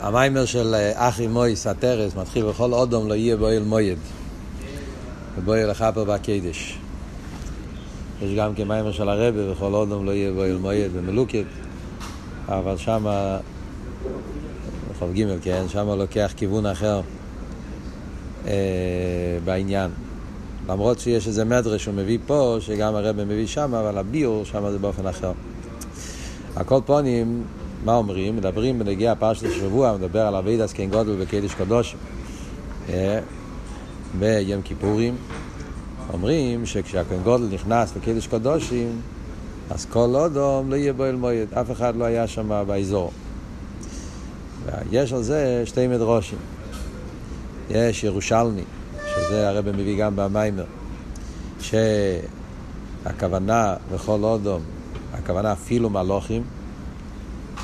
המיימר של אה, אחי מויס, הטרס, מתחיל בכל אודום לא יהיה בועל מויד. ובועל לכפר בקדש. יש גם כן מיימר של הרבה, בכל אודום לא יהיה בועל מויד במלוקת, אבל שמה, בחוב ג' כן, שמה לוקח כיוון אחר אה, בעניין. למרות שיש איזה מדרש שהוא מביא פה, שגם הרבה מביא שם, אבל הביור שם זה באופן אחר. הכל פונים, מה אומרים? מדברים בנגיע פרשת השבוע, מדבר על אבידס כן גודל וקדש קדוש אה, ביום כיפורים. אומרים שכשהכהן גודל נכנס לקדש קדושים, אז כל אודום לא יהיה בו אל מועד, אף אחד לא היה שם באזור. יש על זה שתי מדרושים. יש ירושלמי, שזה הרב מביא גם במיימר, שהכוונה בכל אודום, הכוונה אפילו מלוכים,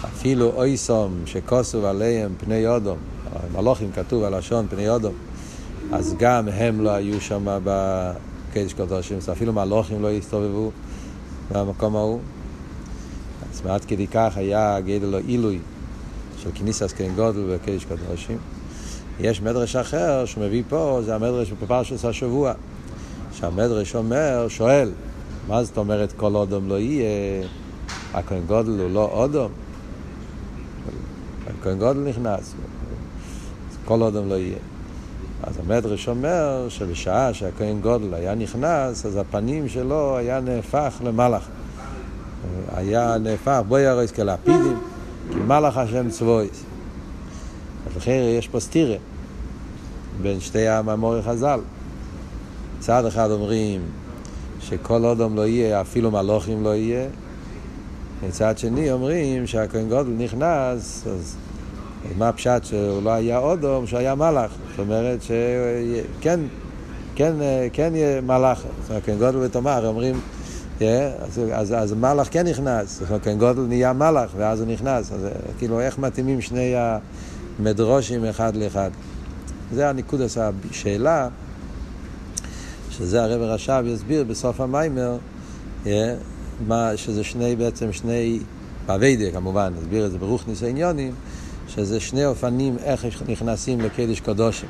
אפילו אויסום שכוסו עליהם פני אודום, מלוכים כתוב הלשון פני אודום, אז גם הם לא היו שם בקדש קדושים, אפילו מלוכים לא הסתובבו במקום ההוא. אז מעט כדי כך היה גדל לו עילוי של כניסס כן גודל בקדש קדושים. יש מדרש אחר שמביא פה, זה המדרש בפרשת השבוע, שהמדרש אומר, שואל, מה זאת אומרת כל אודום לא יהיה? הכהן גודל הוא לא אודום? הכהן גודל נכנס, כל אודום לא יהיה. אז המדרש אומר שבשעה שהכהן גודל היה נכנס, אז הפנים שלו היה נהפך למלאך. היה נהפך, בואי הרויס כלפידים, כי מלאך השם צבויס. אז לכן יש פה סטירה בין שתי המאמורי חז"ל. צד אחד אומרים שכל אודום לא יהיה, אפילו מלוכים לא יהיה. מצד שני אומרים שהכהן גודל נכנס, אז מה הפשט שהוא לא היה אודום, שהוא היה מלאך. זאת אומרת שכן, כן, כן יהיה מלאך. זאת אומרת, הכהן גודל ותאמר אומרים, yeah, אז, אז, אז מלאך כן נכנס, הכהן גודל נהיה מלאך ואז הוא נכנס. אז כאילו איך מתאימים שני המדרושים אחד לאחד. זה הניקוד עשה השאלה, שזה הרב רש"ב יסביר בסוף המיימר, yeah, מה, שזה שני בעצם שני, באביידה כמובן, נסביר את זה ברוך ניסיוניונים, שזה שני אופנים איך נכנסים לקדש קדושים.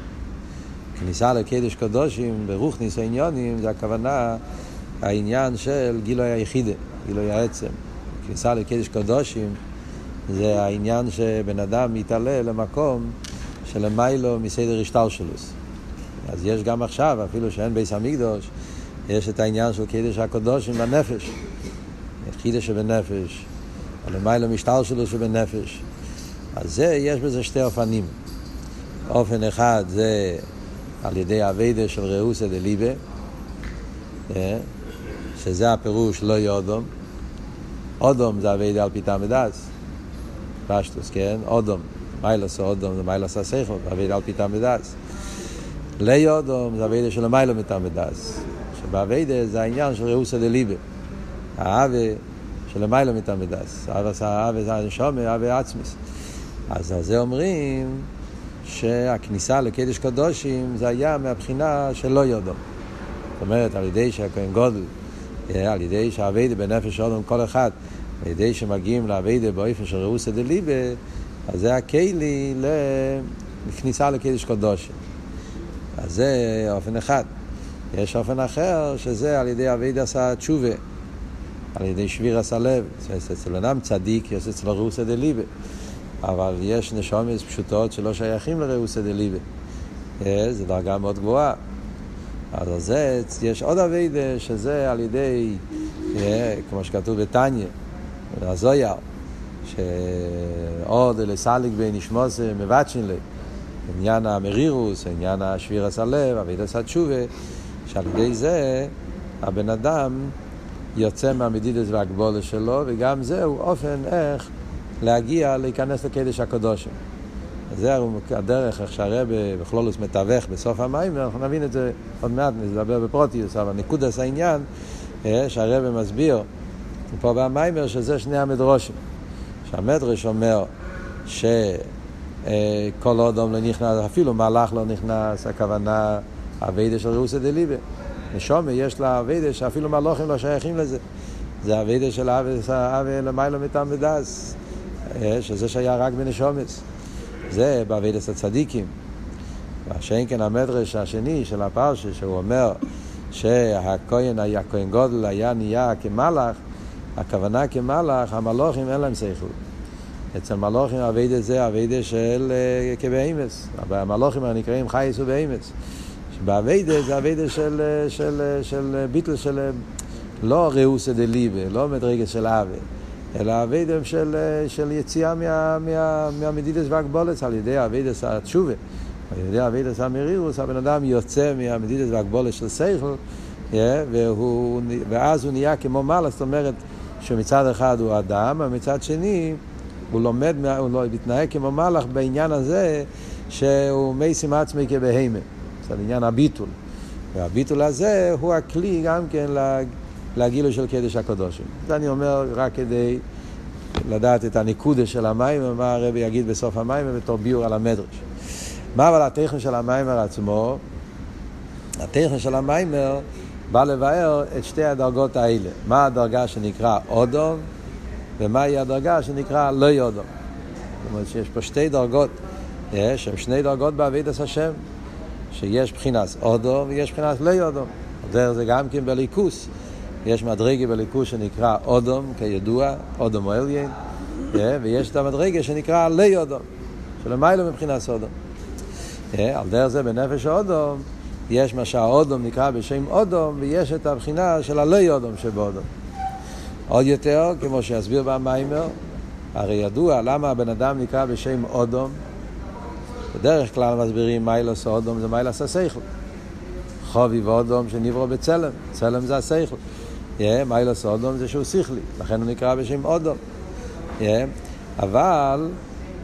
כניסה לקדש קדושים ברוך ניסיוניונים זה הכוונה העניין של גילוי היחידה, גילוי העצם. כניסה לקדש קדושים זה העניין שבן אדם מתעלה למקום שלמיילו מסדר השטלשלוס. אז יש גם עכשיו, אפילו שאין ביס המקדוש, יש את העניין של קדש הקדושים בנפש. חידש שבנפש, הלמיילו משטלשלוס שבנפש. אז זה, יש בזה שתי אופנים. אופן אחד זה על ידי אביידה של ראוסא דליבה, שזה הפירוש לא יודום. אודום זה אביידה על פיתה מדס, פשטוס, כן? אודום. מיילוס אודום זה מיילוס הסייכו, אביידה על פיתה מדס. לי אודום זה אביידה של המיילו מיתה מדס. שבאביידה זה העניין של ראוסא דליבה. האווה של המיילו מיתה מדס. האווה זה הנשומר, האווה עצמיס. אז על זה אומרים שהכניסה לקדש קדושים זה היה מהבחינה של לא יודום. זאת אומרת, על ידי שהכהן גודל, על ידי שהאביידה בנפש אודום כל אחד, על ידי שמגיעים לאביידה באופן של ראוסא דליבה, אז זה הכלי לכניסה לקדש קדושים. אז זה אופן אחד. יש אופן אחר, שזה על ידי אביידה עשה תשובה, על ידי שביר עשה לב. אצל אדם צדיק, יש אצלו ראוסא דליבה. אבל יש נשומס פשוטות שלא שייכים לראוסא דליבה. זו דרגה מאוד גבוהה. אז זה יש עוד אביידה שזה על ידי, כמו שכתוב בתניא, הזויר, שעוד לסליק בין נשמוס מבטשין לי, עניין המרירוס, עניין השבירס הלב, אביידס התשובה, שעל ידי זה הבן אדם יוצא מהמדידס והגבולה שלו, וגם זהו אופן איך להגיע, להיכנס לקדש הקדושים. זה הדרך, איך שהרבה בכלולוס מתווך בסוף המים, אנחנו נבין את זה עוד מעט, נדבר בפרוטיוס, אבל נקודס העניין, שהרבה מסביר פה במיימר, שזה שני המדרושים. שהמדרש אומר שכל אודום לא נכנס, אפילו מלאך לא נכנס, הכוונה אביידה של רוסא דליבה. נשומה יש לה אביידה שאפילו מלאכים לא שייכים לזה. זה אביידה של אבי למיילו מטעם ודס. שזה שהיה רק בנשומס. זה בעבידת הצדיקים. שאין כן המדרש השני של הפרשה, שהוא אומר שהכהן היה, כהן גודל היה נהיה כמלאך, הכוונה כמלאך, המלוכים אין להם שכל. אצל מלוכים אביידה זה אביידה של uh, כבהימס. המלוכים הנקראים חייס ובהימס. באביידה זה אביידה של, של, של, של ביטל של לא ראוסא דליבה, לא מדרגת של אבה, אלא אביידה של, של יציאה מה, מה, מהמדידס והגבולת על ידי אביידס התשובה. על ידי אביידס המרירוס, הבן אדם יוצא מהמדידס והגבולת של שכל, yeah, והוא, ואז הוא נהיה כמו מעלה, זאת אומרת שמצד אחד הוא אדם, ומצד שני הוא לומד, הוא לא מתנהג כמו מלאך בעניין הזה שהוא מייסים עצמי כבהמה. זה עניין הביטול. והביטול הזה הוא הכלי גם כן לגילו של קדש הקדושים. זה אני אומר רק כדי לדעת את הניקודה של המים ומה הרבי יגיד בסוף המים בתור ביור על המדרש. מה אבל הטכן של המיימר עצמו? הטכן של המיימר בא לבאר את שתי הדרגות האלה. מה הדרגה שנקרא אודום ומהי הדרגה שנקרא לא יודום. זאת אומרת שיש פה שתי דרגות, יש שם שני דרגות בעבידת השם, שיש בחינת אודום ויש בחינת לא יודום. זה גם כן בליכוס. יש מדרגה בליכוס שנקרא אודום, כידוע, אודום או אליין, ויש את המדרגה שנקרא לא יודום, שלמיילא מבחינת אודום. על דרך זה בנפש האודום, יש מה שהאודום נקרא בשם אודום, ויש את הבחינה של הלא יודום שבאודום. עוד יותר, כמו שיסביר במיימר, הרי ידוע למה הבן אדם נקרא בשם אודום. בדרך כלל מסבירים מיילוס אודום זה מיילוס השכל. חובי ואודום שנברו בצלם, צלם זה השכל. מיילוס אודום זה שהוא שכלי, לכן הוא נקרא בשם אודום. אבל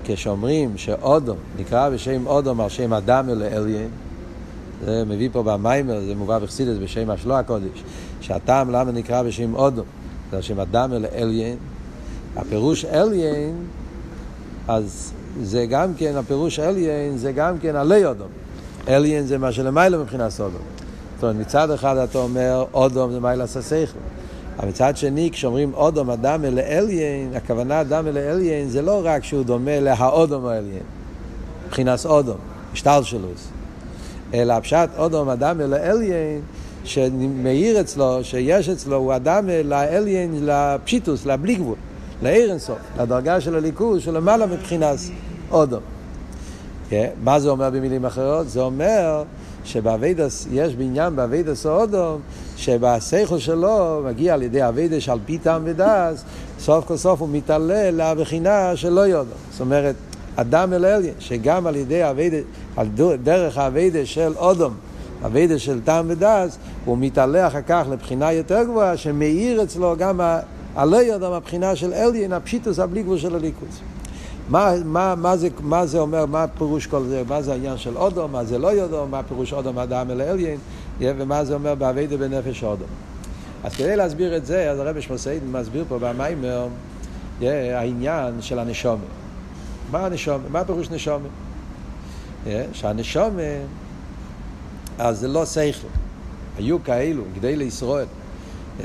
כשאומרים שאודום נקרא בשם אודום על שם אדם אל אליין, זה מביא פה במיימר, זה מובא בחסידס בשם השלוע הקודש, שהטעם למה נקרא בשם אודום זה השם אדם אל אליין. הפירוש אליין, אז זה גם כן, הפירוש אליין זה גם כן עלי אודום. אליין זה מה שלמיילא מבחינת אודום. זאת אומרת, מצד אחד אתה אומר אודום זה מיילה ססייכל. אבל מצד שני, כשאומרים אודום אדם אל אליין, הכוונה אדם אל אליין זה לא רק שהוא דומה להאודום האליין, מבחינת אודום, משטל שלו. אלא הפשט אודום אדם אל אליין שמאיר אצלו, שיש אצלו, הוא אדם לאליין, לפשיטוס, לבלי גבול, לאירנסוף, לדרגה של הליכוז, שלמעלה מבחינת אודו. Okay, כן? מה זה אומר במילים אחרות? זה אומר שבאבידס, יש בעניין באבידס אודום, שבשכל שלו מגיע על ידי אבידס על פי טעם ודס, סוף כל סוף הוא מתעלה לבחינה של לא יודו. זאת אומרת, אדם אל אליין, שגם על ידי אבידס, על דרך האבידס של אודום, אבידה של טעם ודס, הוא מתעלה אחר כך לבחינה יותר גבוהה, שמאיר אצלו גם הלא יודע מהבחינה של אליין, הפשיטוס הבלי גבול של הליכוס. מה, מה, מה, זה, מה זה אומר, מה פירוש כל זה, מה זה העניין של אודו, מה זה לא יודו, מה פירוש אודו מאדם אל אליין, ומה זה אומר באבידה בנפש אודו. אז כדי להסביר את זה, אז הרב שמסעיד מסביר פה במיימר העניין של הנשומה. מה הנשומה? מה פירוש נשומה? שהנשומה אז זה לא שכל. היו כאלו, גדי לישראל.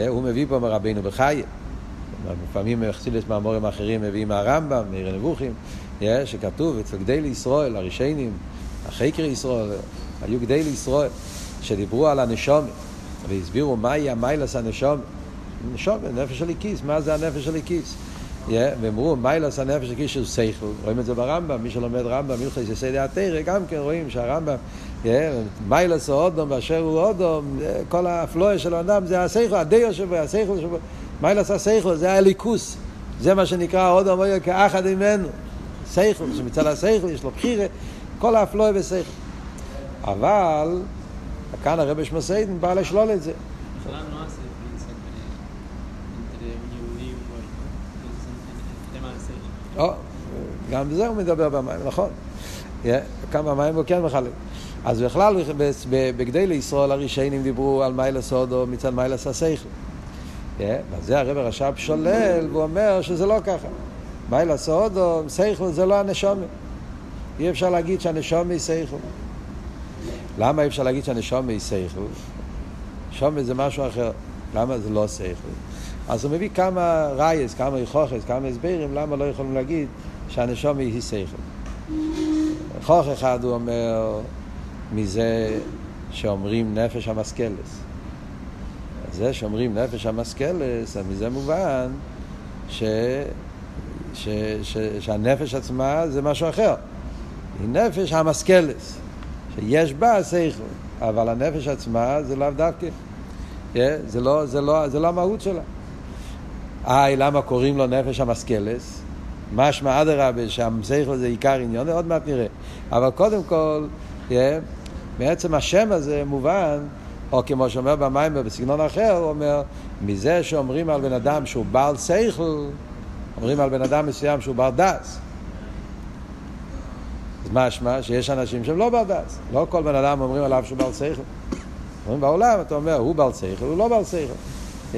הוא מביא פה מרבינו בחייה. לפעמים מחסידס מאמורים אחרים מביאים מהרמב"ם, מעיר הנבוכים, שכתוב אצל גדי לישראל, הרישיינים, החקר ישראל, היו גדי לישראל, שדיברו על הנשומת, והסבירו מהי המיילס הנשומת. נשומת, נפש הליקיס, מה זה הנפש הליקיס? ואמרו, מיילס הנפש הליקיס הוא שכל, רואים את זה ברמב"ם, מי שלומד רמב"ם, מלכי יסיידי התרא, גם כן רואים שהרמב"ם מיילס או אודום באשר הוא אודום, כל האפלואה של האדם זה השכל, הדיו שבו, השכל שבו, מיילס השכל, זה הליכוס, זה מה שנקרא אודום אוי כאחד ממנו, שכל, שמצד השכל יש לו בחירה, כל האפלואה בשכל. אבל, כאן הרבי שמסיידן בא לשלול את זה. גם בזה הוא מדבר במים, נכון. כמה מים הוא כן מחלק. אז בכלל, בגדי לישראל הראשונים דיברו על מיילס הודו מצד מיילס השכל. ועל זה הרב הרש"פ שולל, והוא אומר שזה לא ככה. מיילס הודו, שכל זה לא הנשומת. אי אפשר להגיד שהנשומת היא שכל. למה אי אפשר להגיד שהנשומת היא שכל? נשומת זה משהו אחר. למה זה לא שכל? אז הוא מביא כמה רייס, כמה יכוחס, כמה הסברים, למה לא יכולים להגיד שהנשומת היא שכל. כוח אחד הוא אומר מזה שאומרים נפש המשכלס. זה שאומרים נפש המשכלס, מזה מובן ש... ש... ש... שהנפש עצמה זה משהו אחר. היא נפש המשכלס, שיש בה שכל, אבל הנפש עצמה זה לאו דווקא. Yeah, זה, לא, זה, לא, זה לא המהות שלה. איי, למה קוראים לו נפש המשכלס? משמע אדרבה שהשכל זה עיקר עניון, עוד מעט נראה. אבל קודם כל, yeah, בעצם השם הזה מובן, או כמו שאומר במים בסגנון אחר, הוא אומר, מזה שאומרים על בן אדם שהוא בעל שכל, אומרים על בן אדם מסוים שהוא בעל דס. אז משמע שיש אנשים שהם לא בעל דס. לא כל בן אדם אומרים עליו שהוא בעל שכל. אומרים בעולם, אתה אומר, הוא בעל שכל, הוא לא בעל שכל. Yeah.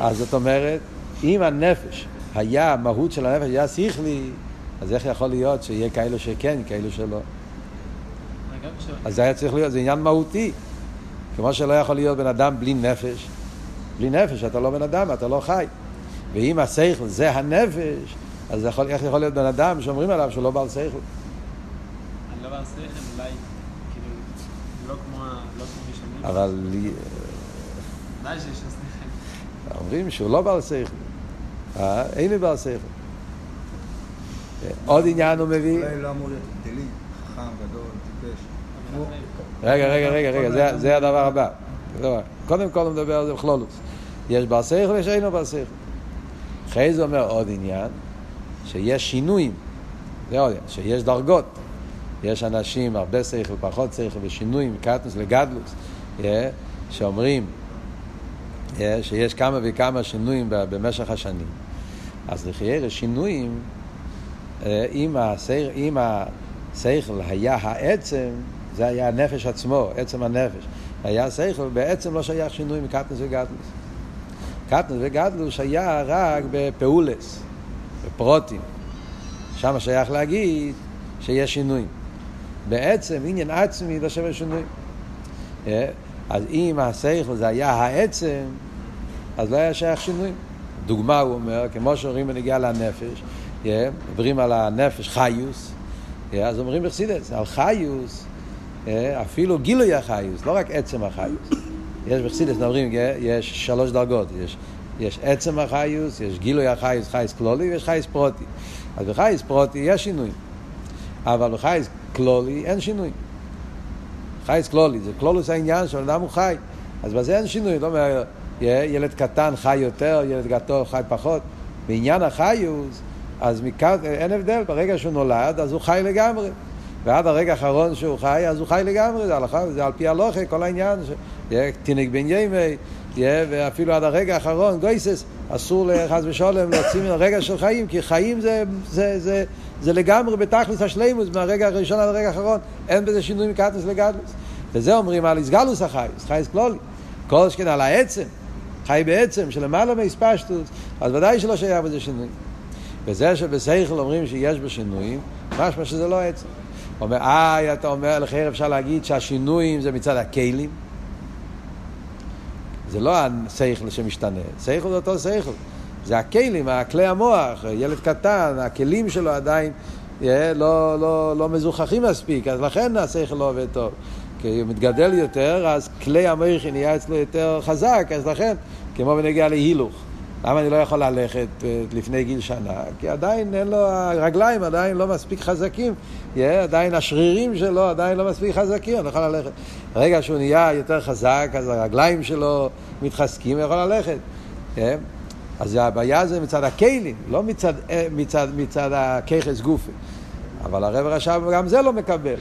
אז זאת אומרת, אם הנפש היה, המהות של הנפש היה שכלי, אז איך יכול להיות שיהיה כאלו שכן, כאלו שלא? אז זה היה צריך להיות, זה עניין מהותי. כמו שלא יכול להיות בן אדם בלי נפש. בלי נפש אתה לא בן אדם, אתה לא חי. ואם השכל זה הנפש, אז יכול, איך יכול להיות בן אדם שאומרים עליו שהוא לא בעל שכל? אני לא בעל שכל, אולי, כאילו, לא כמו, לא כמו. אבל ודאי שיש שכל. אומרים שהוא לא בעל שכל. אה? אין לי בעל שכל. עוד עניין הוא מביא... אולי לא אמור להיות הבדלים, חכם, גדול, טיפש. רגע, רגע, רגע, רגע, זה, זה הדבר הבא. לא, קודם כל הוא מדבר על זה בכלולוס. יש בעל שכל ויש אינו בעל שכל. אחרי זה אומר עוד עניין, שיש שינויים. זה עוד עניין, שיש דרגות. יש אנשים הרבה שכל, פחות שכל, ושינויים, קטנוס לגדלוס, אה, שאומרים אה, שיש כמה וכמה שינויים במשך השנים. אז לחיירה שינויים, אה, אם השכל היה העצם, זה היה הנפש עצמו, עצם הנפש. היה שכל, בעצם לא שייך שינוי מקטנוס וגדלוס. קטנוס וגדלוס היה רק בפעולס, בפרוטים. שם שייך להגיד שיש שינויים. בעצם עניין עצמי לא שווה שינוי. אה, אז אם השכל זה היה העצם, אז לא היה שייך שינויים. דוגמה הוא אומר, כמו שאומרים בנגיעה לנפש, אה, מדברים על הנפש חיוס, אה, אז אומרים בחסידס, על חיוס, אה, אפילו גילוי החיוס, לא רק עצם החיוס. יש בחסידס, מדברים, אה, יש שלוש דרגות, יש, יש עצם החיוס, יש גילוי החיוס, חייס כלולי, ויש חייס פרוטי. אז בחייס פרוטי יש שינויים, אבל בחייס כלולי אין שינויים. חייס כלולי, זה כלולוס העניין של אדם הוא חי. אז בזה אין שינוי, לא אומר, ילד קטן חי יותר, ילד גדול חי פחות. בעניין החיוס, אז מכאן אין הבדל, ברגע שהוא נולד, אז הוא חי לגמרי. ועד הרגע האחרון שהוא חי, אז הוא חי לגמרי, זה, הלכה, זה על פי הלוכה, כל העניין, תינק בן ימי, ואפילו עד הרגע האחרון, גויסס, אסור לחס ושלום להוציא מן הרגע של חיים, כי חיים זה, זה, זה, זה לגמרי בתכלס השלימוס, מהרגע הראשון עד הרגע האחרון, אין בזה שינוי מקטנוס לגדלוס. וזה אומרים על איסגלוס החייס, חייס כלולי. כל שכן על העצם, חי בעצם, שלמעלה מהספשטוס, אז ודאי שלא שייך בזה שינוי. וזה שבשכל אומרים שיש בו שינויים, משמע שזה לא עצם. אומר, איי, אתה אומר, לכן אפשר להגיד שהשינויים זה מצד הכלים. זה לא השכל שמשתנה, שכל זה אותו שכל. זה הכלים, הכלי המוח, ילד קטן, הכלים שלו עדיין אה, לא, לא, לא מזוכחים מספיק, אז לכן השכל לא עובד טוב. כי הוא מתגדל יותר, אז כלי המוח נהיה אצלו יותר חזק, אז לכן, כמו בנגיע להילוך. למה אני לא יכול ללכת אה, לפני גיל שנה? כי עדיין אין לו, הרגליים עדיין לא מספיק חזקים, yeah, עדיין השרירים שלו עדיין לא מספיק חזקים, אני יכול ללכת. ברגע שהוא נהיה יותר חזק, אז הרגליים שלו מתחזקים, הוא יכול ללכת. Yeah. אז הבעיה זה מצד הכלים, לא מצד, אה, מצד, מצד הככס גופי. אבל הרב רשב גם זה לא מקבל.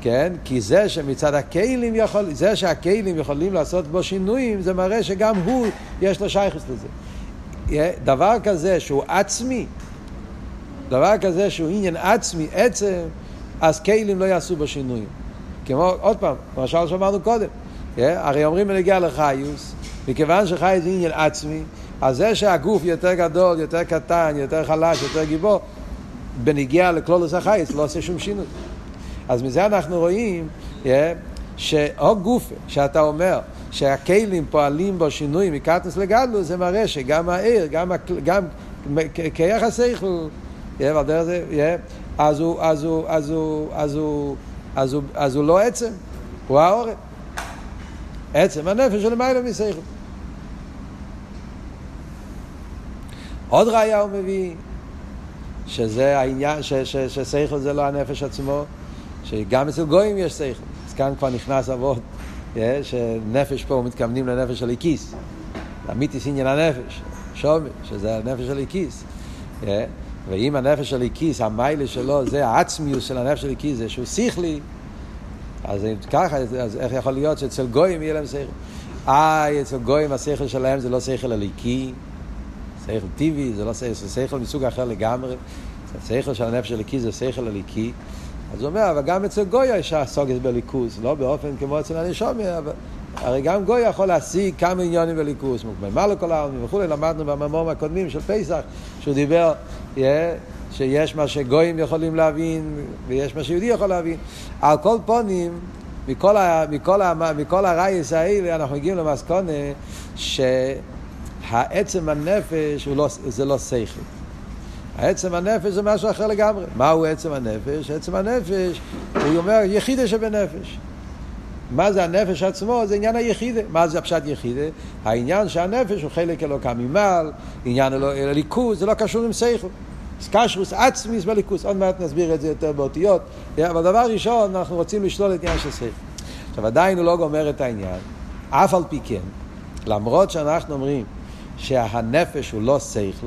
כן? כי זה שמצד הכלים יכול, זה שהכלים יכולים לעשות בו שינויים, זה מראה שגם הוא, יש לו שייכוס לזה. דבר כזה שהוא עצמי, דבר כזה שהוא עניין עצמי, עצם, אז כלים לא יעשו בו שינויים. כמו, עוד פעם, למשל שאמרנו קודם, הרי אומרים בנגיע לחיוס, מכיוון שחי זה עניין עצמי, אז זה שהגוף יותר גדול, יותר קטן, יותר חלש, יותר גיבור, בנגיע לכלולוס החייס לא עושה שום שינוי. אז מזה אנחנו רואים yeah, שאו גופה, שאתה אומר שהכלים פועלים בו שינוי מקטנוס לגדלוס, זה מראה שגם העיר, גם, גם דרך זה, אז הוא, אז הוא, אז אז אז אז הוא לא עצם, הוא העורף. עצם הנפש הוא למעלה משכל. עוד ראיה הוא מביא, שזה העניין, ש, ש, ששכל זה לא הנפש עצמו, שגם אצל גויים יש שכל. אז כאן כבר נכנס אבות, שנפש פה מתכוונים לנפש של הכיס. אמיתיס עניין הנפש, שומר, שזה הנפש של הכיס. אה, ואם הנפש של הכיס, המיילה שלו, זה העצמיוס של הנפש של הכיס, זה שהוא שכלי, אז אם ככה, אז איך יכול להיות שאצל גויים יהיה להם שכל? אה, אצל גויים השכל שלהם זה לא שכל הליקי, שכל טבעי, זה לא שכל, זה שכל מסוג אחר לגמרי. השכל של הנפש הליקי זה שכל הליקי. אז הוא אומר, אבל גם אצל גויה יש הסוגת בליכוס, לא באופן כמו אצל הנשומר, אבל הרי גם גוי יכול להשיג כמה עניונים בליכוס, מוקממה לכל העלמים וכולי, למדנו בממורים הקודמים של פסח, שהוא דיבר, yeah, שיש מה שגויים יכולים להבין ויש מה שיהודי יכול להבין. על כל פונים, מכל, ה, מכל, ה, מכל הרייס האלה אנחנו מגיעים למסקונה שהעצם הנפש לא, זה לא שכל. העצם הנפש זה משהו אחר לגמרי. מהו עצם הנפש? עצם הנפש, הוא אומר יחידה שבנפש. מה זה הנפש עצמו? זה עניין היחידה. מה זה הפשט יחידה? העניין שהנפש הוא חלק אלוקא ממעל, עניין הליכוז, זה לא קשור עם שכל. קשרוס עצמיס בליכוס, עוד מעט נסביר את זה יותר באותיות, אבל דבר ראשון, אנחנו רוצים לשלול את עניין של שכל. עכשיו, עדיין הוא לא גומר את העניין, אף על פי כן, למרות שאנחנו אומרים שהנפש הוא לא שכל,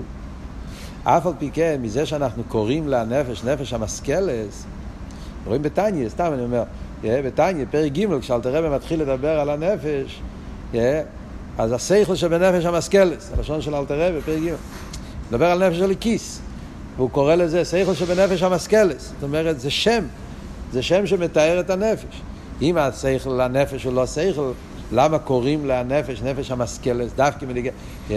אף על פי כן, מזה שאנחנו קוראים לנפש, נפש המשכלס, רואים בתניא, סתם אני אומר, בתניא, פרק ג', כשאלתר רבי מתחיל לדבר על הנפש, אז השכל שבנפש המשכלס, הלשון של אלתר רבי, פרק ג', מדבר על נפש של כיס. והוא קורא לזה שכל שבנפש המשכלס. זאת אומרת, זה שם, זה שם שמתאר את הנפש. אם השכל לנפש הוא לא שכל, למה קוראים לנפש נפש המשכלס דווקא מליגה? Yeah.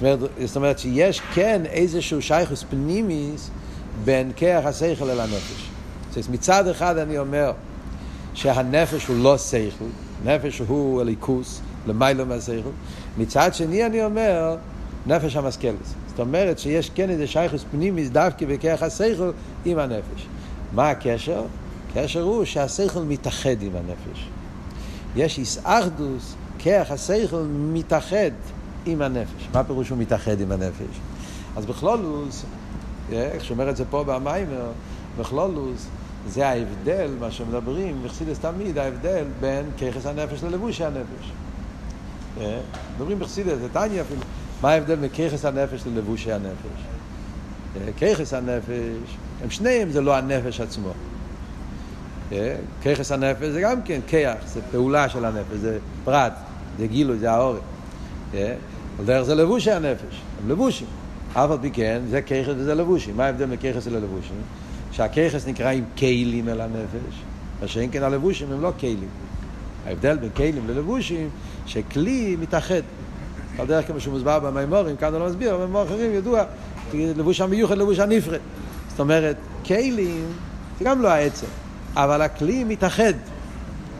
זאת, אומרת, זאת אומרת שיש כן איזשהו שייכוס פנימיס בין כרך השכל אל הנפש. זאת מצד אחד אני אומר שהנפש הוא לא שכל, נפש הוא הליכוס, למיילו מהשכל. מצד שני אני אומר נפש המשכלס. זאת אומרת שיש כן איזה שייכוס פנימיס דווקא בכרך השכל עם הנפש. מה הקשר? הקשר הוא שהשכל מתאחד עם הנפש. יש איסאחדוס, כרך השכל מתאחד עם הנפש. מה פירוש הוא מתאחד עם הנפש? אז בכלולוס, איך שאומר את זה פה במיימר, בכלולוס, זה ההבדל, מה שמדברים, מחסידס תמיד, ההבדל בין ככס הנפש ללבושי הנפש. מדברים בחסידס, זה טניה אפילו. מה ההבדל מככס הנפש ללבושי הנפש? ככס הנפש, הם שניהם זה לא הנפש עצמו. ככס הנפש זה גם כן כיח, זה פעולה של הנפש, זה פרט, זה גילוי, זה העורף. על דרך זה לבושי הנפש, הם לבושים. אף על פי כן, זה ככס וזה לבושים. מה ההבדל מככס ללבושים? שהככס נקראים כלים אל הנפש, מה שאין כן הלבושים הם לא כלים. ההבדל בין כלים ללבושים, שכלי מתאחד. על דרך כמו שהוא מוסבר במימורים, כאן הוא לא מסביר, אבל במימורים אחרים ידוע, לבוש המיוחד, לבוש הנפרד. זאת אומרת, כלים זה גם לא העצם, אבל הכלי מתאחד.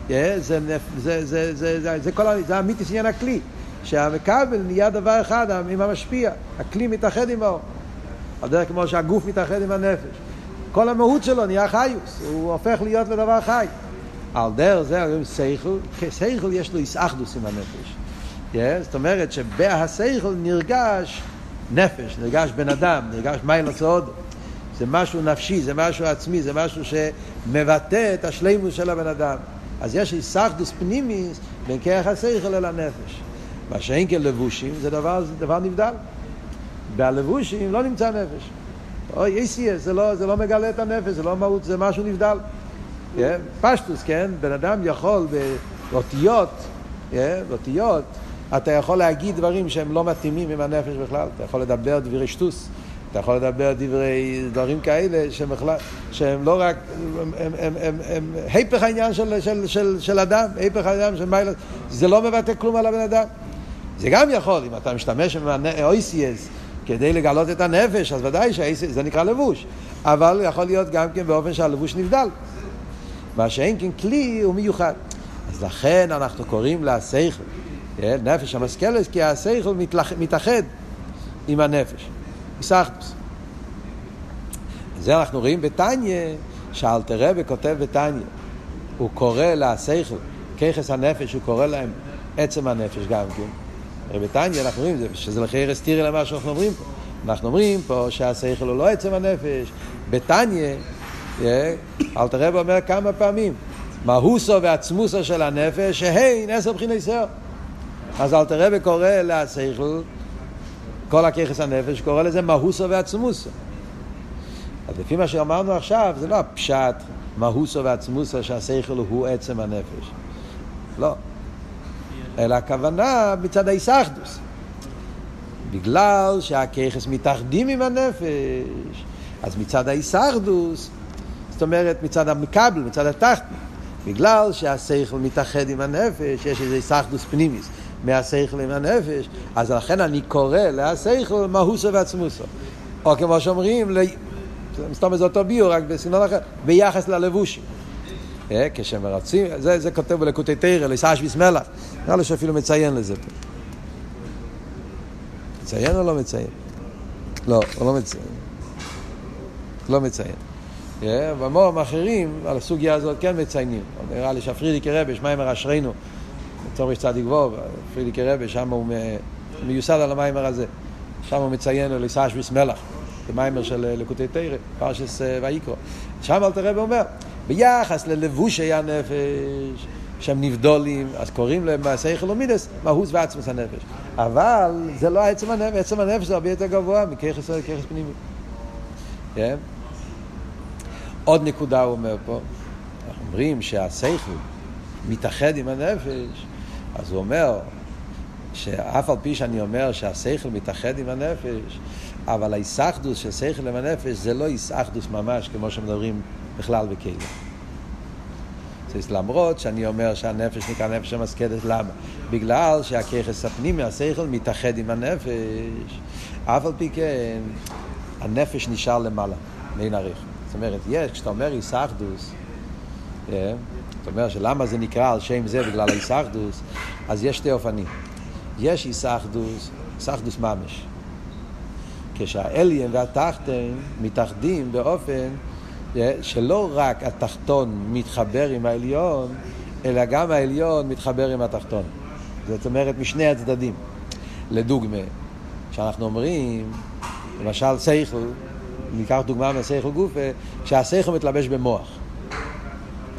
זה, זה, זה, זה, זה, זה, כל, זה אמיתיס עניין הכלי, שהמכבל נהיה דבר אחד עם המשפיע, הכלי מתאחד עם האור. על דרך כמו שהגוף מתאחד עם הנפש. כל המהות שלו נהיה חיוס, הוא הופך להיות לדבר חי. על דרך זה אומרים סייכל, כסייכל יש לו איסאחדוס עם הנפש. Yeah, זאת אומרת שבהסייכל נרגש נפש, נרגש בן אדם, נרגש מיילס עוד. זה משהו נפשי, זה משהו עצמי, זה משהו שמבטא את השלימוס של הבן אדם. אז יש איסאחדוס פנימיס בין כרך הסייכל אל הנפש. מה שאין כלבושים זה דבר, זה דבר נבדל. בלבושים לא נמצא נפש. או יסיאס, זה לא, זה לא מגלה את הנפש, זה לא מהות, זה משהו נבדל. Yeah, פשטוס, כן? בן אדם יכול באותיות, yeah, באותיות, אתה יכול להגיד דברים שהם לא מתאימים עם הנפש בכלל. אתה יכול לדבר דברי שטוס, אתה יכול לדבר דברי, דברים כאלה שהם, בכלל, שהם לא רק, הם, הם, הם, הם, הם היפך העניין של, של, של, של אדם, היפך העניין של מיילס, זה לא מבטא כלום על הבן אדם. זה גם יכול, אם אתה משתמש ה-OCS כדי לגלות את הנפש, אז ודאי שזה נקרא לבוש. אבל יכול להיות גם כן באופן שהלבוש נבדל. מה שאין כן כלי הוא מיוחד. אז לכן אנחנו קוראים לשכל, כן? נפש המשכלת, כי השכל מתאחד עם הנפש. איסאחדוס. זה אנחנו רואים בתניא, שאלתר רבי כותב בתניא, הוא קורא לשכל, ככס הנפש, הוא קורא להם עצם הנפש גם כן. בתניא אנחנו רואים שזה לכי אסתירי למה שאנחנו אומרים פה. אנחנו אומרים פה שהשכל הוא לא עצם הנפש. בתניא, אה, אלתר רבי אומר כמה פעמים, מהוסו ועצמוסו של הנפש, שהן עשר בחיני סר. אז אלתר רבי קורא לשכל, כל הככס הנפש, קורא לזה מהוסו ועצמוסו. אז לפי מה שאמרנו עכשיו, זה לא הפשט מהוסו ועצמוסו שהשכל הוא עצם הנפש. לא. אלא הכוונה מצד ההיסחדוס. בגלל שהככס מתאחדים עם הנפש, אז מצד ההיסחדוס, זאת אומרת מצד המקבל, מצד התחתן, בגלל שהשכל מתאחד עם הנפש, יש איזה היסחדוס פנימיס מהשכל עם הנפש, אז לכן אני קורא להשכל מהוסו ועצמוסו. או כמו שאומרים, זאת אומרת זה אותו ביור, רק בסגנון אחר, ביחס ללבושים. אה, כשמרצים, זה, זה כותב בלקוטי תרא, לסאשוויס מלח. נראה לי שאפילו מציין לזה פה. מציין או לא מציין? לא, הוא לא מציין. לא מציין. במורים אה, אחרים, על הסוגיה הזאת כן מציינים. נראה לי שהפרידיקי רבי, שמיימר אשרינו, צורך צדיק ווב, פרידיקי רבי, שם הוא מיוסד על המיימר הזה. שם הוא מציין לסאשוויס מלח. זה מיימר של אה, לקוטי תרא, פרשס ויקרו. שם אלתר רבי אומר, ביחס ללבושי הנפש, שהם נבדולים, אז קוראים להם מעשי חלומידס, מהוס ועצמוס הנפש. אבל זה לא עצם הנפש, עצם הנפש זה הרבה יותר גבוה מככס פנימי. כן? עוד נקודה הוא אומר פה, אנחנו אומרים שהשכל מתאחד עם הנפש, אז הוא אומר שאף על פי שאני אומר שהשכל מתאחד עם הנפש, אבל ההיסחדוס של שכל עם הנפש זה לא היסחדוס ממש כמו שמדברים בכלל בכלים. למרות שאני אומר שהנפש נקרא נפש המסכדת, למה? בגלל שהככס הפנימי, השכל, מתאחד עם הנפש. אף על פי כן, הנפש נשאר למעלה, מעין עריך. זאת אומרת, יש, כשאתה אומר איסאחדוס, אה, זאת אומרת שלמה זה נקרא על שם זה בגלל האיסאחדוס, אז יש שתי אופנים. יש איסאחדוס, איסאחדוס ממש. כשהאליין והתחתן מתאחדים באופן שלא רק התחתון מתחבר עם העליון, אלא גם העליון מתחבר עם התחתון. זאת אומרת, משני הצדדים. לדוגמה, כשאנחנו אומרים, למשל סייכל, ניקח דוגמה מהסייכל גופה, שהסייכל מתלבש במוח.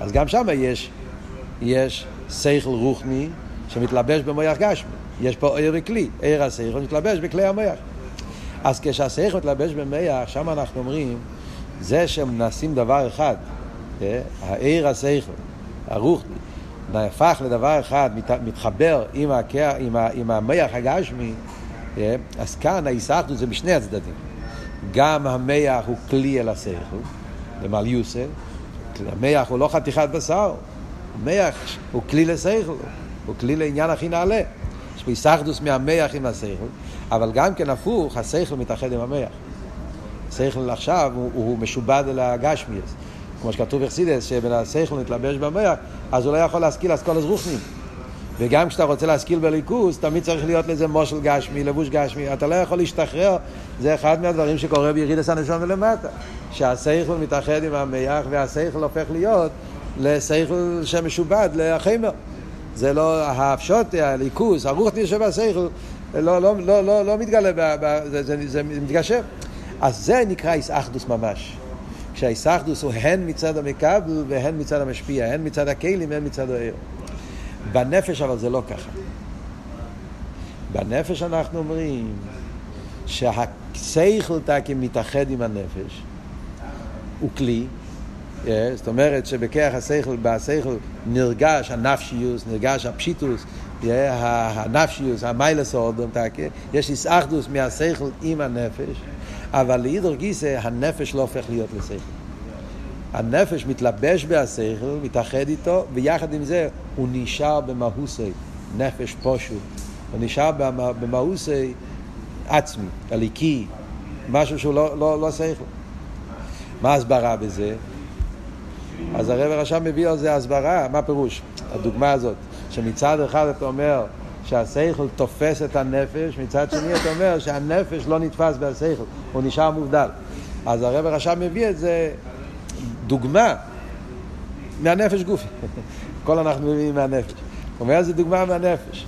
אז גם שם יש, יש סייכל רוחני שמתלבש במוח גשמי. יש פה עיר וכלי, עיר הסייכל מתלבש בכלי המוח. אז כשהסייכל מתלבש במוח, שם אנחנו אומרים זה שמנסים דבר אחד, אה, העיר השכל, הרוח, נהפך לדבר אחד, מתחבר עם, הקע, עם, ה, עם המח הגשמי, אה, אז כאן ההיסחדות זה משני הצדדים. גם המח הוא כלי אל השכל, למעל יוסף, המח הוא לא חתיכת בשר, המח הוא כלי לשכל, הוא כלי לעניין הכי נעלה. יש פה היסחדוס מהמח עם השכל, אבל גם כן הפוך, השכל מתאחד עם המח. שכל עכשיו הוא, הוא משובד אל הגשמיאס. כמו שכתוב בחסידס, שבן השכל מתלבש במוח, אז הוא לא יכול להשכיל אסכולת רוחנים. וגם כשאתה רוצה להשכיל בליכוס, תמיד צריך להיות לזה מושל גשמי, לבוש גשמי. אתה לא יכול להשתחרר, זה אחד מהדברים שקורה בירידס הנשום מלמטה. שהשכל מתאחד עם המח, והשכל הופך להיות לשכל שמשובד, לחמר. זה לא הפשוט, הליכוס, הרוחני שבשכל, לא, לא, לא, לא, לא מתגלה, זה, זה, זה מתגשם. אז זה נקרא איסאחדוס ממש. כשהאיסאחדוס הוא הן מצד המקבל והן מצד המשפיע, הן מצד הכלים והן מצד העיר. בנפש אבל זה לא ככה. בנפש אנחנו אומרים שהסייכל תקי מתאחד עם הנפש, הוא כלי, yeah, זאת אומרת שבכרך הסייכל, בסייכל נרגש הנפשיוס, נרגש הפשיטוס, yeah, הנפשיוס, המיילס אורדם, יש איסאחדוס מהסייכל עם הנפש, אבל לאידור גיסא הנפש לא הופך להיות לשכל. הנפש מתלבש בהשכל, מתאחד איתו, ויחד עם זה הוא נשאר במהוסי, נפש פושוט. הוא נשאר במהוסי עצמי, הליקי, משהו שהוא לא, לא, לא שכל. מה ההסברה בזה? אז הרב הרשם מביא על זה הסברה, מה פירוש? הדוגמה הזאת, שמצד אחד אתה אומר שהשכל תופס את הנפש, מצד שני אתה אומר שהנפש לא נתפס בהשכל, הוא נשאר מובדל. אז הרב רשם מביא את זה דוגמה מהנפש גופי. הכל אנחנו מביאים מהנפש. הוא אומר זה דוגמה מהנפש.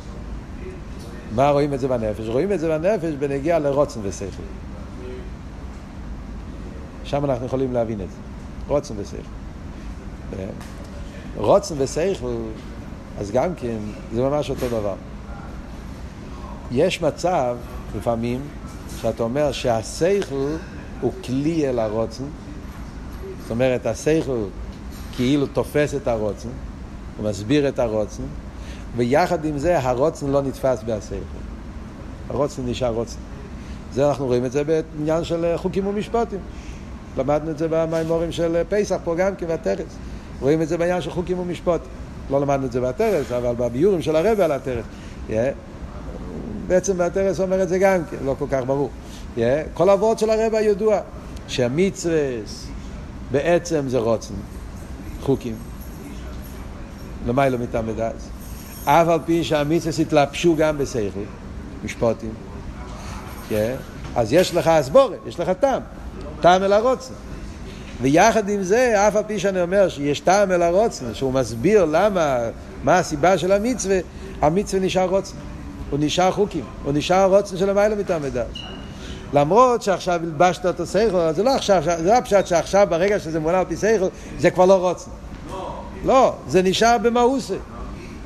מה רואים את זה בנפש? רואים את זה בנפש בנגיע לרוצן ושכל. שם אנחנו יכולים להבין את זה. רוצן ושכל. רוצן ושכל, אז גם כן, זה ממש אותו דבר. יש מצב, לפעמים, שאתה אומר שהשכל הוא כלי אל הרוצן. זאת אומרת, השכל כאילו תופס את הרוצן, הוא מסביר את הרוצן, ויחד עם זה הרוצן לא נתפס בהשכל. הרוצן נשאר רוצן. זה אנחנו רואים את זה בעניין של חוקים ומשפטים. למדנו את זה במימורים של פסח פה גם כן, והטרס. רואים את זה בעניין של חוקים ומשפטים. לא למדנו את זה בטרס, אבל בביורים של הרבי על הטרס. Yeah. בעצם בטרס אומר את זה גם כן, לא כל כך ברור. Yeah. כל הוורד של הרבי הידוע, שהמצווה בעצם זה רוצן, חוקים. למיילו מתעמד אז. אף על פי שהמצווה התלבשו גם בשכל, משפוטים. Yeah. אז יש לך הסבורת, יש לך טעם, טעם אל הרוצן. ויחד עם זה, אף על פי שאני אומר שיש טעם אל הרוצן, שהוא מסביר למה, מה הסיבה של המצווה, המצווה נשאר רוצן. הוא נשאר חוקים, הוא נשאר רוצן של המילה מתעמד אז. למרות שעכשיו הלבשת אותו שכל, זה לא עכשיו, זה לא הפשט שעכשיו ברגע שזה מונה על פי שכל, זה כבר לא רוצן. לא, זה נשאר במאוסה.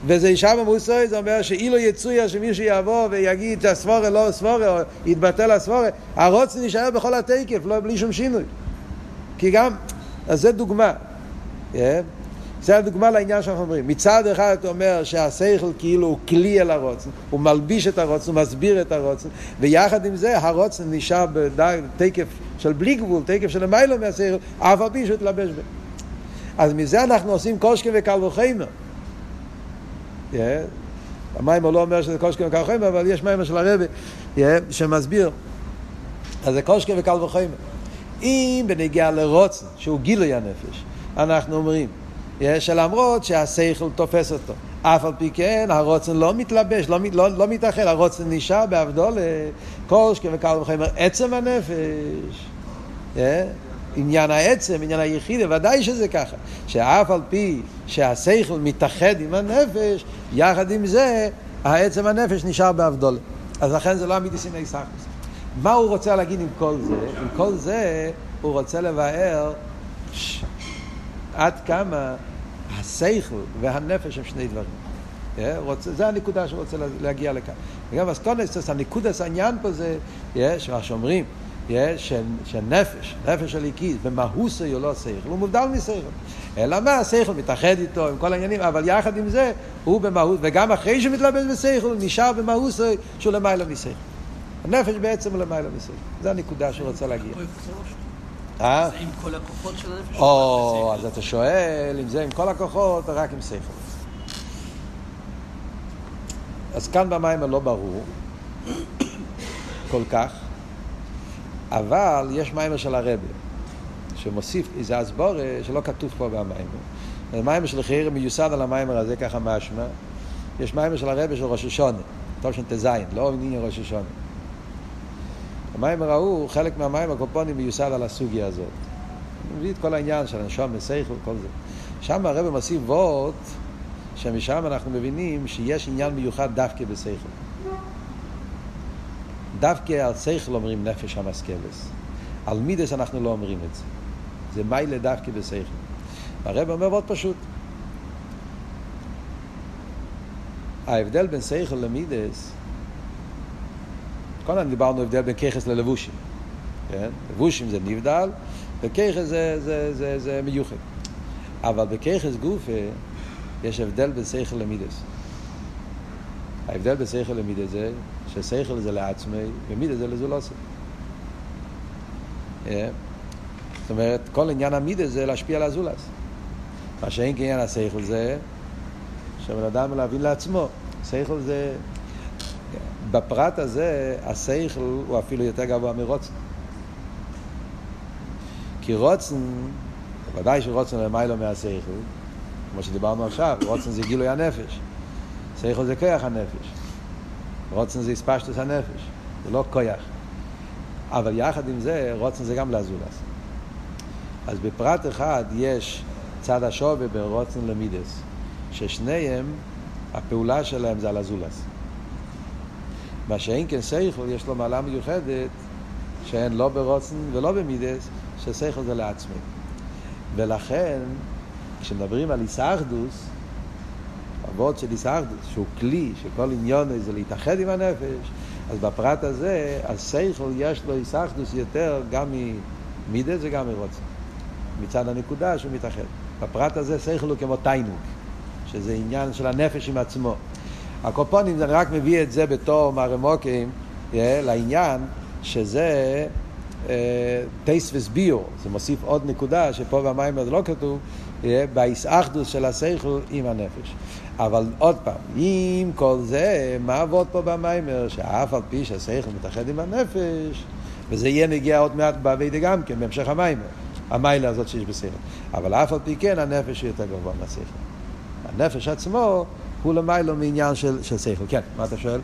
וזה נשאר במאוסה, זה אומר שאילו יצויה שמישהו יבוא ויגיד שהסבורה לא סבורה, או יתבטל הסבורה, הרוצן נשאר בכל התקף, לא בלי שום שינוי. כי גם, אז זה דוגמה. Yeah. זה הדוגמה לעניין שאנחנו אומרים. מצד אחד אתה אומר שהשכל כאילו הוא כלי אל הרוצן, הוא מלביש את הרוצן, הוא מסביר את הרוצן, ויחד עם זה הרוצן נשאר בתקף של בלי גבול, תקף של המיילו מהשכל, אף על פי שהוא התלבש בו. אז מזה אנחנו עושים קושקה וקל וחיימר. Yeah. המיימר לא אומר שזה קושקה וקל וחיימר, אבל יש מיימר של הרבי yeah, שמסביר. אז זה קושקה וקל וחיימר. אם בנגיע לרוצן, שהוא גילוי הנפש, אנחנו אומרים שלמרות שהשכל תופס אותו, אף על פי כן הרוצן לא מתלבש, לא, לא, לא מתאחד, הרוצן נשאר בעבדו לכל שקר וקל וחומר עצם הנפש. Yeah. עניין העצם, עניין היחידי, ודאי שזה ככה. שאף על פי שהשכל מתאחד עם הנפש, יחד עם זה, העצם הנפש נשאר בעבדול. אז לכן זה לא אמיתי סיני סחוס. מה הוא רוצה להגיד עם כל זה? עם כל זה הוא רוצה לבאר ש... עד כמה השכל והנפש הם שני דברים. רוצה, זה הנקודה שהוא רוצה להגיע לכאן. וגם אסקונסטוס, הנקודס העניין פה זה, מה שאומרים, שנפש, נפש הליקיס, במהוסי הוא לא שכל, הוא מובדל משכל. אלא מה, השכל מתאחד איתו עם כל העניינים, אבל יחד עם זה, הוא במהות, וגם אחרי שהוא מתלבש בשכל, הוא נשאר במהוסי שהוא למעלה משכל. הנפש בעצם הוא למעלה משכל. זו הנקודה שהוא רוצה להגיע. אה? זה עם כל הכוחות של הנפש? או, אז אתה שואל אם זה עם כל הכוחות או רק עם שכל. אז כאן במים לא ברור כל כך, אבל יש מיימר של הרבי, שמוסיף איזה אסבורה שלא כתוב פה במיימר. המיימר של חייר מיוסד על המיימר הזה, ככה משמע. יש מיימר של הרבי של ראש השונה, טוב ט"ז, לא עניין ראש השונה. המיימר ההוא, חלק מהמים הקופונים מיוסד על הסוגיה הזאת. מביא את כל העניין של הנשום וסייכל וכל זה. שם הרב מוסיף וורט, שמשם אנחנו מבינים שיש עניין מיוחד דווקא בסייכל. דווקא על סייכל אומרים נפש המסכלס. על מידס אנחנו לא אומרים את זה. זה מיילה דווקא בסייכל. הרב אומר מאוד פשוט. ההבדל בין סייכל למידס קודם דיברנו הבדל בין ככס ללבושים. כן? לבושים זה נבדל, וככס זה, זה, זה, זה מיוחד. אבל בככס גופה יש הבדל בין שכל למידס. ההבדל בין שכל למידס זה ששכל זה לעצמי ומידס זה לזולוסי. Yeah. זאת אומרת, כל עניין המידס זה להשפיע על הזולס. מה שאין כעניין השכל זה שבן אדם להבין לעצמו. שכל זה בפרט הזה, השכל הוא אפילו יותר גבוה מרוצן. כי רוצן, ודאי שרוצן למיילו מהשכל, כמו שדיברנו עכשיו, רוצן זה גילוי הנפש. שכל זה כוח הנפש. רוצן זה הספשטוס הנפש, זה לא כוח. אבל יחד עם זה, רוצן זה גם לזולס. אז בפרט אחד יש צד השווה בין רוצן למידס, ששניהם, הפעולה שלהם זה על הזולס. מה שאין כן סייכל, יש לו מעלה מיוחדת שאין לא ברוצן ולא במידס, שסייכל זה לעצמי. ולכן, כשמדברים על איסאחדוס, אבות של איסאחדוס, שהוא כלי, שכל עניון זה להתאחד עם הנפש, אז בפרט הזה, הסייכל יש לו איסאחדוס יותר גם ממידס וגם מרוצן. מצד הנקודה שהוא מתאחד. בפרט הזה סייכל הוא כמו תיינוק, שזה עניין של הנפש עם עצמו. הקופונים, אני רק מביא את זה בתור מרמוקים לעניין שזה טייס וסביור, זה מוסיף עוד נקודה שפה במים זה לא כתוב, באיסאחדוס של השכל עם הנפש. אבל עוד פעם, עם כל זה, מה עבוד פה במיימר? שאף על פי שהשכל מתאחד עם הנפש, וזה יהיה נגיע עוד מעט באביידה גם כן, בהמשך המיימר, המיילה הזאת שיש בשכל. אבל אף על פי כן, הנפש יותר גבוה מהשכל. הנפש עצמו הוא למיילו מעניין של, של שכל. כן, מה אתה שואל?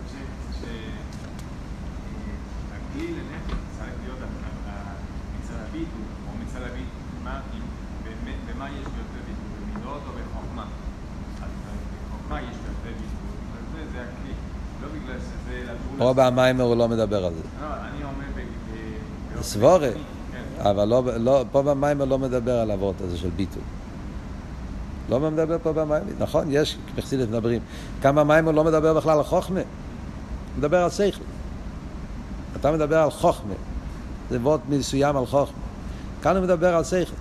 בגלל זה זה הכלי, לא. פה במיימר הוא לא מדבר על זה. לא, אני אומר סבורה, כללי, כן. אבל לא, לא, פה במיימר לא מדבר על אבות הזה של ביטול. לא מדבר פה במיימר, נכון, יש, בחסידת מדברים. כמה מיימר לא מדבר בכלל על חוכמה, מדבר על שכל. אתה מדבר על חוכמה, זה וורט מסוים על חוכמה. כאן הוא מדבר על שכל.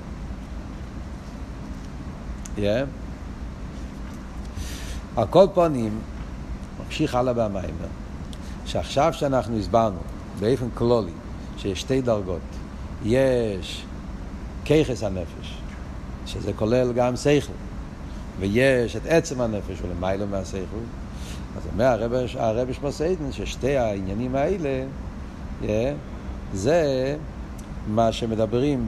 Yeah. על כל פנים, ממשיך הלאה במיימר, שעכשיו שאנחנו הסברנו באופן כלולי שיש שתי דרגות, יש כיחס הנפש, שזה כולל גם שכל, ויש את עצם הנפש ולמיילו מהשכל, אז אומר הרב, הרב שמוסיידן ששתי העניינים האלה, yeah, זה מה שמדברים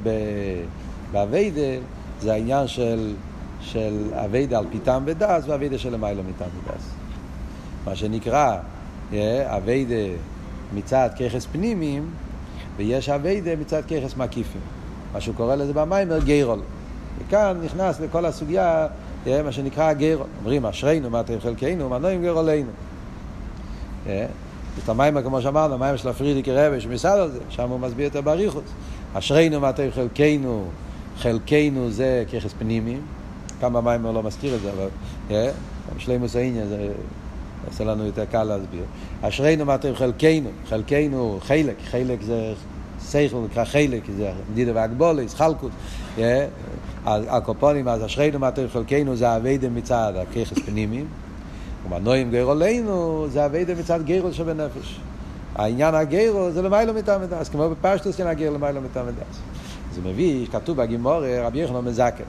באביידה, זה העניין של, של אביידה על פי טעם ודס ואביידה של למיילו מטעם ודס. מה שנקרא yeah, אביידה מצד ככס פנימיים, ויש אביידה מצד ככס מקיפים. מה שהוא קורא לזה במיימר גיירול. וכאן נכנס לכל הסוגיה, מה שנקרא גיירול. אומרים אשרינו מה אתם חלקנו, מה נועים גיירולנו. Yeah. את המיימר, כמו שאמרנו, המיימר של הפרידיקי רבי שמסד על זה, שם הוא מסביר יותר באריכות. אשרינו מה אתם חלקנו, חלקנו זה ככס פנימיים. כאן במיימר לא מזכיר את זה, אבל שלימוס העניין זה עושה לנו יותר קל להסביר. אשרינו מה אתם חלקנו, חלקנו חלק, חלק זה שכל נקרא חלק, זה מדידה והגבולס, חלקות. Yeah. הקופונים, אז אשרינו מה אתם חלקנו זה אביידה מצד הככס פנימיים. ומנועים גרולנו זה אביידה מצד גרול שבנפש. העניין הגרול זה למיילו מטעם ודס, כמו בפשטוס כן הגרול למיילו מטעם ודס. זה מביא, כתוב בגימורה, רבי יחנון מזקה.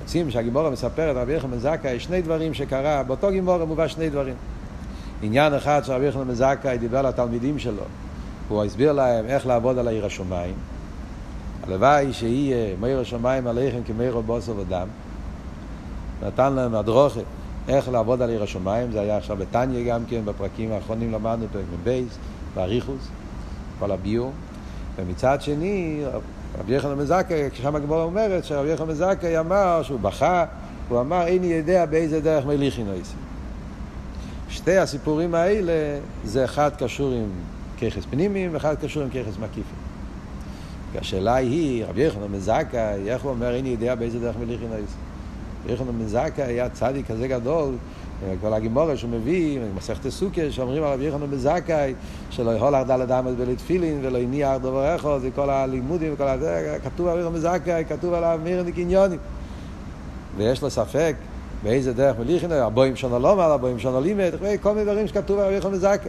רוצים שהגימורה מספרת רבי יחנון מזקה, יש שני דברים שקרה, באותו גימורה מובא שני דברים. עניין אחד שרבי יחנון מזקה דיבר לתלמידים שלו, הוא הסביר להם איך לעבוד על העיר השמיים. הלוואי שיהיה מאיר השמיים עליכם כמאיר בוסר ודם. נתן להם הדרוכה איך לעבוד על עיר השמיים, זה היה עכשיו בתניא גם כן, בפרקים האחרונים למדנו פרק מבייס, באריכוס, כל הביור. ומצד שני, רבי יחנן מזכאי, כשם הגמורה אומרת שרבי יחנן מזכאי אמר שהוא בכה, הוא אמר איני יודע באיזה דרך מליכין עושים. שתי הסיפורים האלה, זה אחד קשור עם ככס פנימיים ואחד קשור עם ככס מקיפים. השאלה היא, רבי יחנן מזכאי, איך הוא אומר איני יודע באיזה דרך מליכין עושים? רבי יחנן מזכאי היה צדיק כזה גדול, כל הגימורה שהוא מביא, מסכת סוכה, שאומרים על רבי יחנן בזכאי, שלא יכול לך דלת אמת בלתפילין ולא הניח דבר אחד, זה כל הלימודים וכל הזה, כתוב על רבי יחנן בזכאי, כתוב עליו מירניק עניונים. ויש לו ספק באיזה דרך מליכין, הבוים שונו לא אמר, הבוים שונו לימד, כל מיני דברים שכתוב על רבי יחנן בזכאי.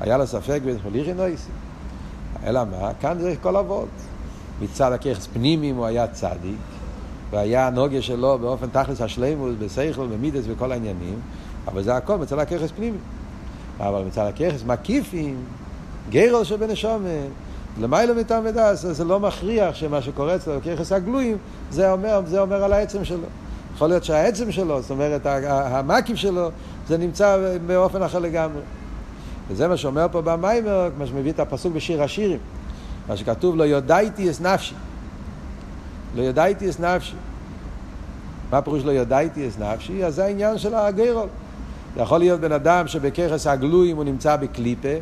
היה לו ספק באיזה מליכין יישא. אלא מה? כאן זה כל אבות. מצד הככס פנימיים הוא היה צדיק, והיה הנוגיה שלו באופן תכלס השלימוס, בשכל, במידס וכל העניינים, אבל זה הכל מצד הככס פנימי. אבל מצד הככס מקיפים, גרל שבנשומן, למיילא מטעם ודס, זה לא מכריח שמה שקורה אצלו בככס הגלויים, זה אומר, זה אומר על העצם שלו. יכול להיות שהעצם שלו, זאת אומרת, המקיף שלו, זה נמצא באופן אחר לגמרי. וזה מה שאומר פה במיימר, מה שמביא את הפסוק בשיר השירים. מה שכתוב, לא יודעתי אס נפשי. לא יודעתי אס נפשי. מה פירוש לא יודעתי אס נפשי? אז זה העניין של הגיירול. זה יכול להיות בן אדם שבככס הגלויים הוא נמצא בקליפה.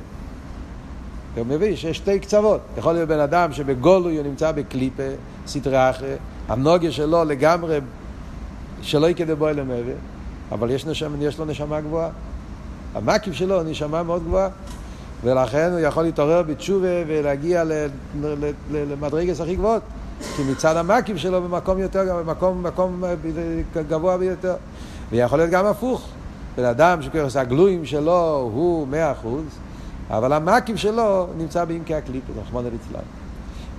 אתה מבין שיש שתי קצוות. יכול להיות בן אדם שבגולוי הוא נמצא בקליפה, סטרי אחרי. הנוגיה שלו לגמרי, שלא יקדה בו אלה מעבר. אבל יש, נשמה, יש לו נשמה גבוהה. המקיף שלו נשמה מאוד גבוהה. ולכן הוא יכול להתעורר בתשובה ולהגיע למדרגס הכי גבוהות. כי מצד המקיף שלו במקום יותר, במקום, במקום גבוה ביותר. ויכול להיות גם הפוך. בן אדם שכרס הגלויים שלו הוא מאה אחוז, אבל המקיף שלו נמצא בעמקי הקליפות, רחמנא ליצלן.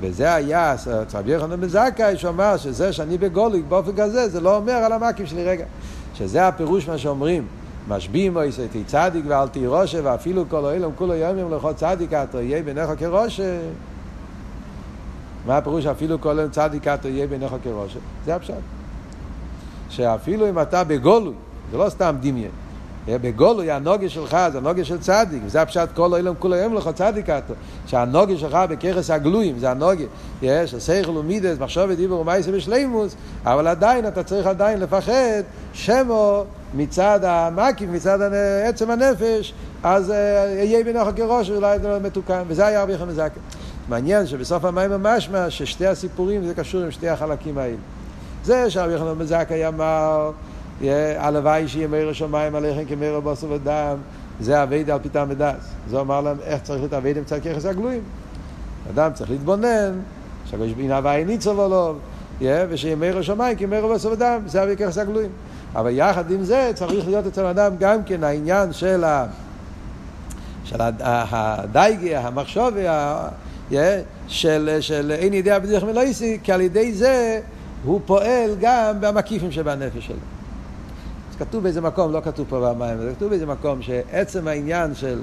וזה היה, צבי יוחנן בן זכאי, שאמר שזה שאני בגוליק באופן כזה, זה לא אומר על המקיף שלי רגע. שזה הפירוש מה שאומרים, משביעים או יסייתי צדיק ואל תהי ראשה, ואפילו כל אילם כולו יומים לכו צדיק אתו יהיה בעיניך כראשה. מה הפירוש אפילו כל אילם צדיק אתו יהיה בעיניך כראשה? זה הפשט. שאפילו אם אתה בגולוי, זה לא סתם דמיין. בגולוי הנוגה שלך זה הנוגה של צדיק, וזה הפשט כל אילם כולו יום לך צדיק אתו. שהנוגה שלך בכרס הגלויים זה הנוגה, יש, השכל ומידס, מחשבת דיבור ומייסה בשלימוס, אבל עדיין אתה צריך עדיין לפחד שמו מצד המקיף, מצד עצם הנפש, אז יהיה בנוח כראש ואולי זה לא מתוקן, וזה היה רבי יחד מזקן. מעניין שבסוף המים המשמע ששתי הסיפורים זה קשור עם שתי החלקים האלה. זה שרבי יחד מזקי אמר הלוואי שיהיה מאיר השמיים עליכם כמאיר בוסר ודם, זה אביידה על פיתם ודס. זה אומר להם איך צריך להיות אביידה מצד ככס הגלויים. אדם צריך להתבונן, שהקדוש ברוך הוא ניצוב עליו, ושיהיה מאיר השמיים כמאיר בוסר ודם, זה אבי ככס הגלויים. אבל יחד עם זה צריך להיות אצל האדם גם כן העניין של, ה... של הדייגי, המחשובי, של, של אין ידיעה בדרך מלויסי, כי על ידי זה הוא פועל גם במקיפים שבנפש שלו. כתוב באיזה מקום, לא כתוב פה במים, זה כתוב באיזה מקום שעצם העניין של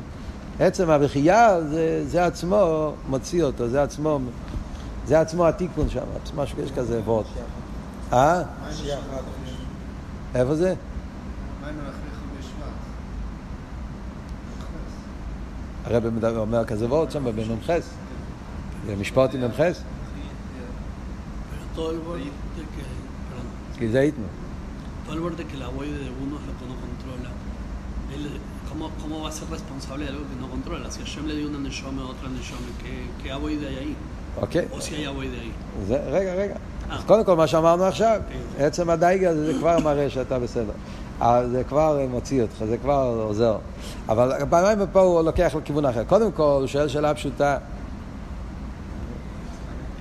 עצם הבכייה זה, זה עצמו מוציא אותו, זה עצמו, זה עצמו התיקון שם, משהו, יש כזה וורד. אה? איפה זה? הרב אומר כזה וורד שם במ"ח, משפט עם מ"ח? כי זה ייתנו. todo el borde que la voy de uno es lo que no controla. Él, ¿cómo, ¿Cómo va a ser responsable de algo que no controla? Si Hashem le dio una neshome a otra neshome, ¿qué, qué aboy de ahí? אוקיי. או si hay aboy de ahí. זה, רגע, רגע. אז קודם כל מה שאמרנו עכשיו, עצם הדייגה זה כבר מראה שאתה בסדר. זה כבר מוציא אותך, זה כבר עוזר. אבל פעמיים פה הוא לוקח לכיוון אחר. קודם כל, הוא שואל שאלה פשוטה.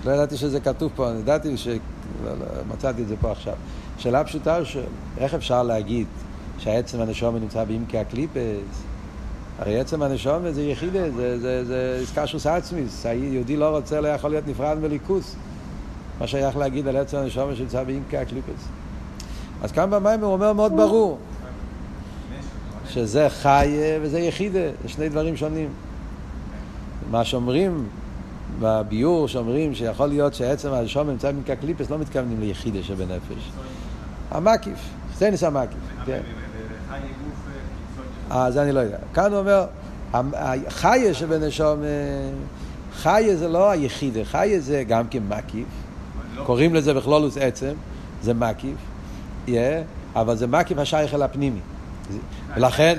לא ידעתי שזה כתוב פה, אני ידעתי שמצאתי את זה פה עכשיו. שאלה פשוטה שואל, איך אפשר להגיד שהעצם הנשומת נמצא בעמקי הקליפס? הרי עצם הנשומת זה יחידה, זה, זה, זה איסקשוס עצמיס, היהודי לא רוצה, לא יכול להיות נפרד מליכוס. מה שייך להגיד על עצם הנשומת שנמצא בעמקי הקליפס? אז כאן במים הוא אומר מאוד ברור, שזה חי וזה יחידה, זה שני דברים שונים. מה שאומרים בביור, שאומרים שיכול להיות שעצם הנשומת נמצא בעמקי הקליפס, לא מתכוונים ליחידה שבנפש. המקיף, סטייניס המקיף, כן. אה, זה אני לא יודע. כאן הוא אומר, החיה שבנשום, חיה זה לא היחידה, חיה זה גם כן מקיף, קוראים לזה בכלולוס עצם, זה מקיף, אבל זה מקיף השייך אל הפנימי. ולכן,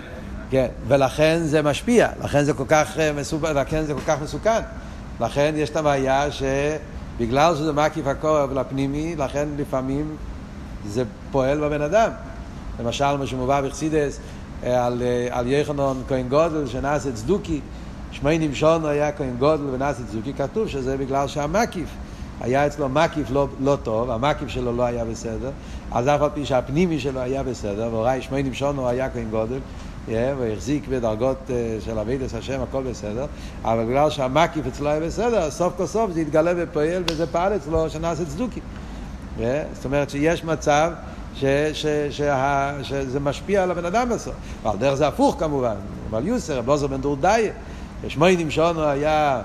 כן, ולכן זה משפיע, לכן זה כל כך מסוכן, לכן זה כל כך מסוכן. לכן יש את הבעיה שבגלל שזה מקיף הקורב לפנימי, לכן לפעמים זה פועל בבן אדם. למשל, מה שמובא בחסידס על, על יחנון כהן גודל שנעשה צדוקי, שמיינים שונו היה כהן גודל ונעשה צדוקי, כתוב שזה בגלל שהמקיף, היה אצלו מקיף לא, לא טוב, המקיף שלו לא היה בסדר, אז אף על פי שהפנימי שלו היה בסדר, והוראי שמיינים שונו היה כהן גודל, yeah, והחזיק בדרגות uh, של אבידס השם, הכל בסדר, אבל בגלל שהמקיף אצלו היה בסדר, סוף כל סוף זה התגלה ופועל וזה פעל אצלו שנעשה צדוקי. זאת אומרת שיש מצב ש, ש, שה, שזה משפיע על הבן אדם בסוף. ועל דרך זה הפוך כמובן, אבל יוסר, בלוזר בן דורדאי, שמיינים שונו היה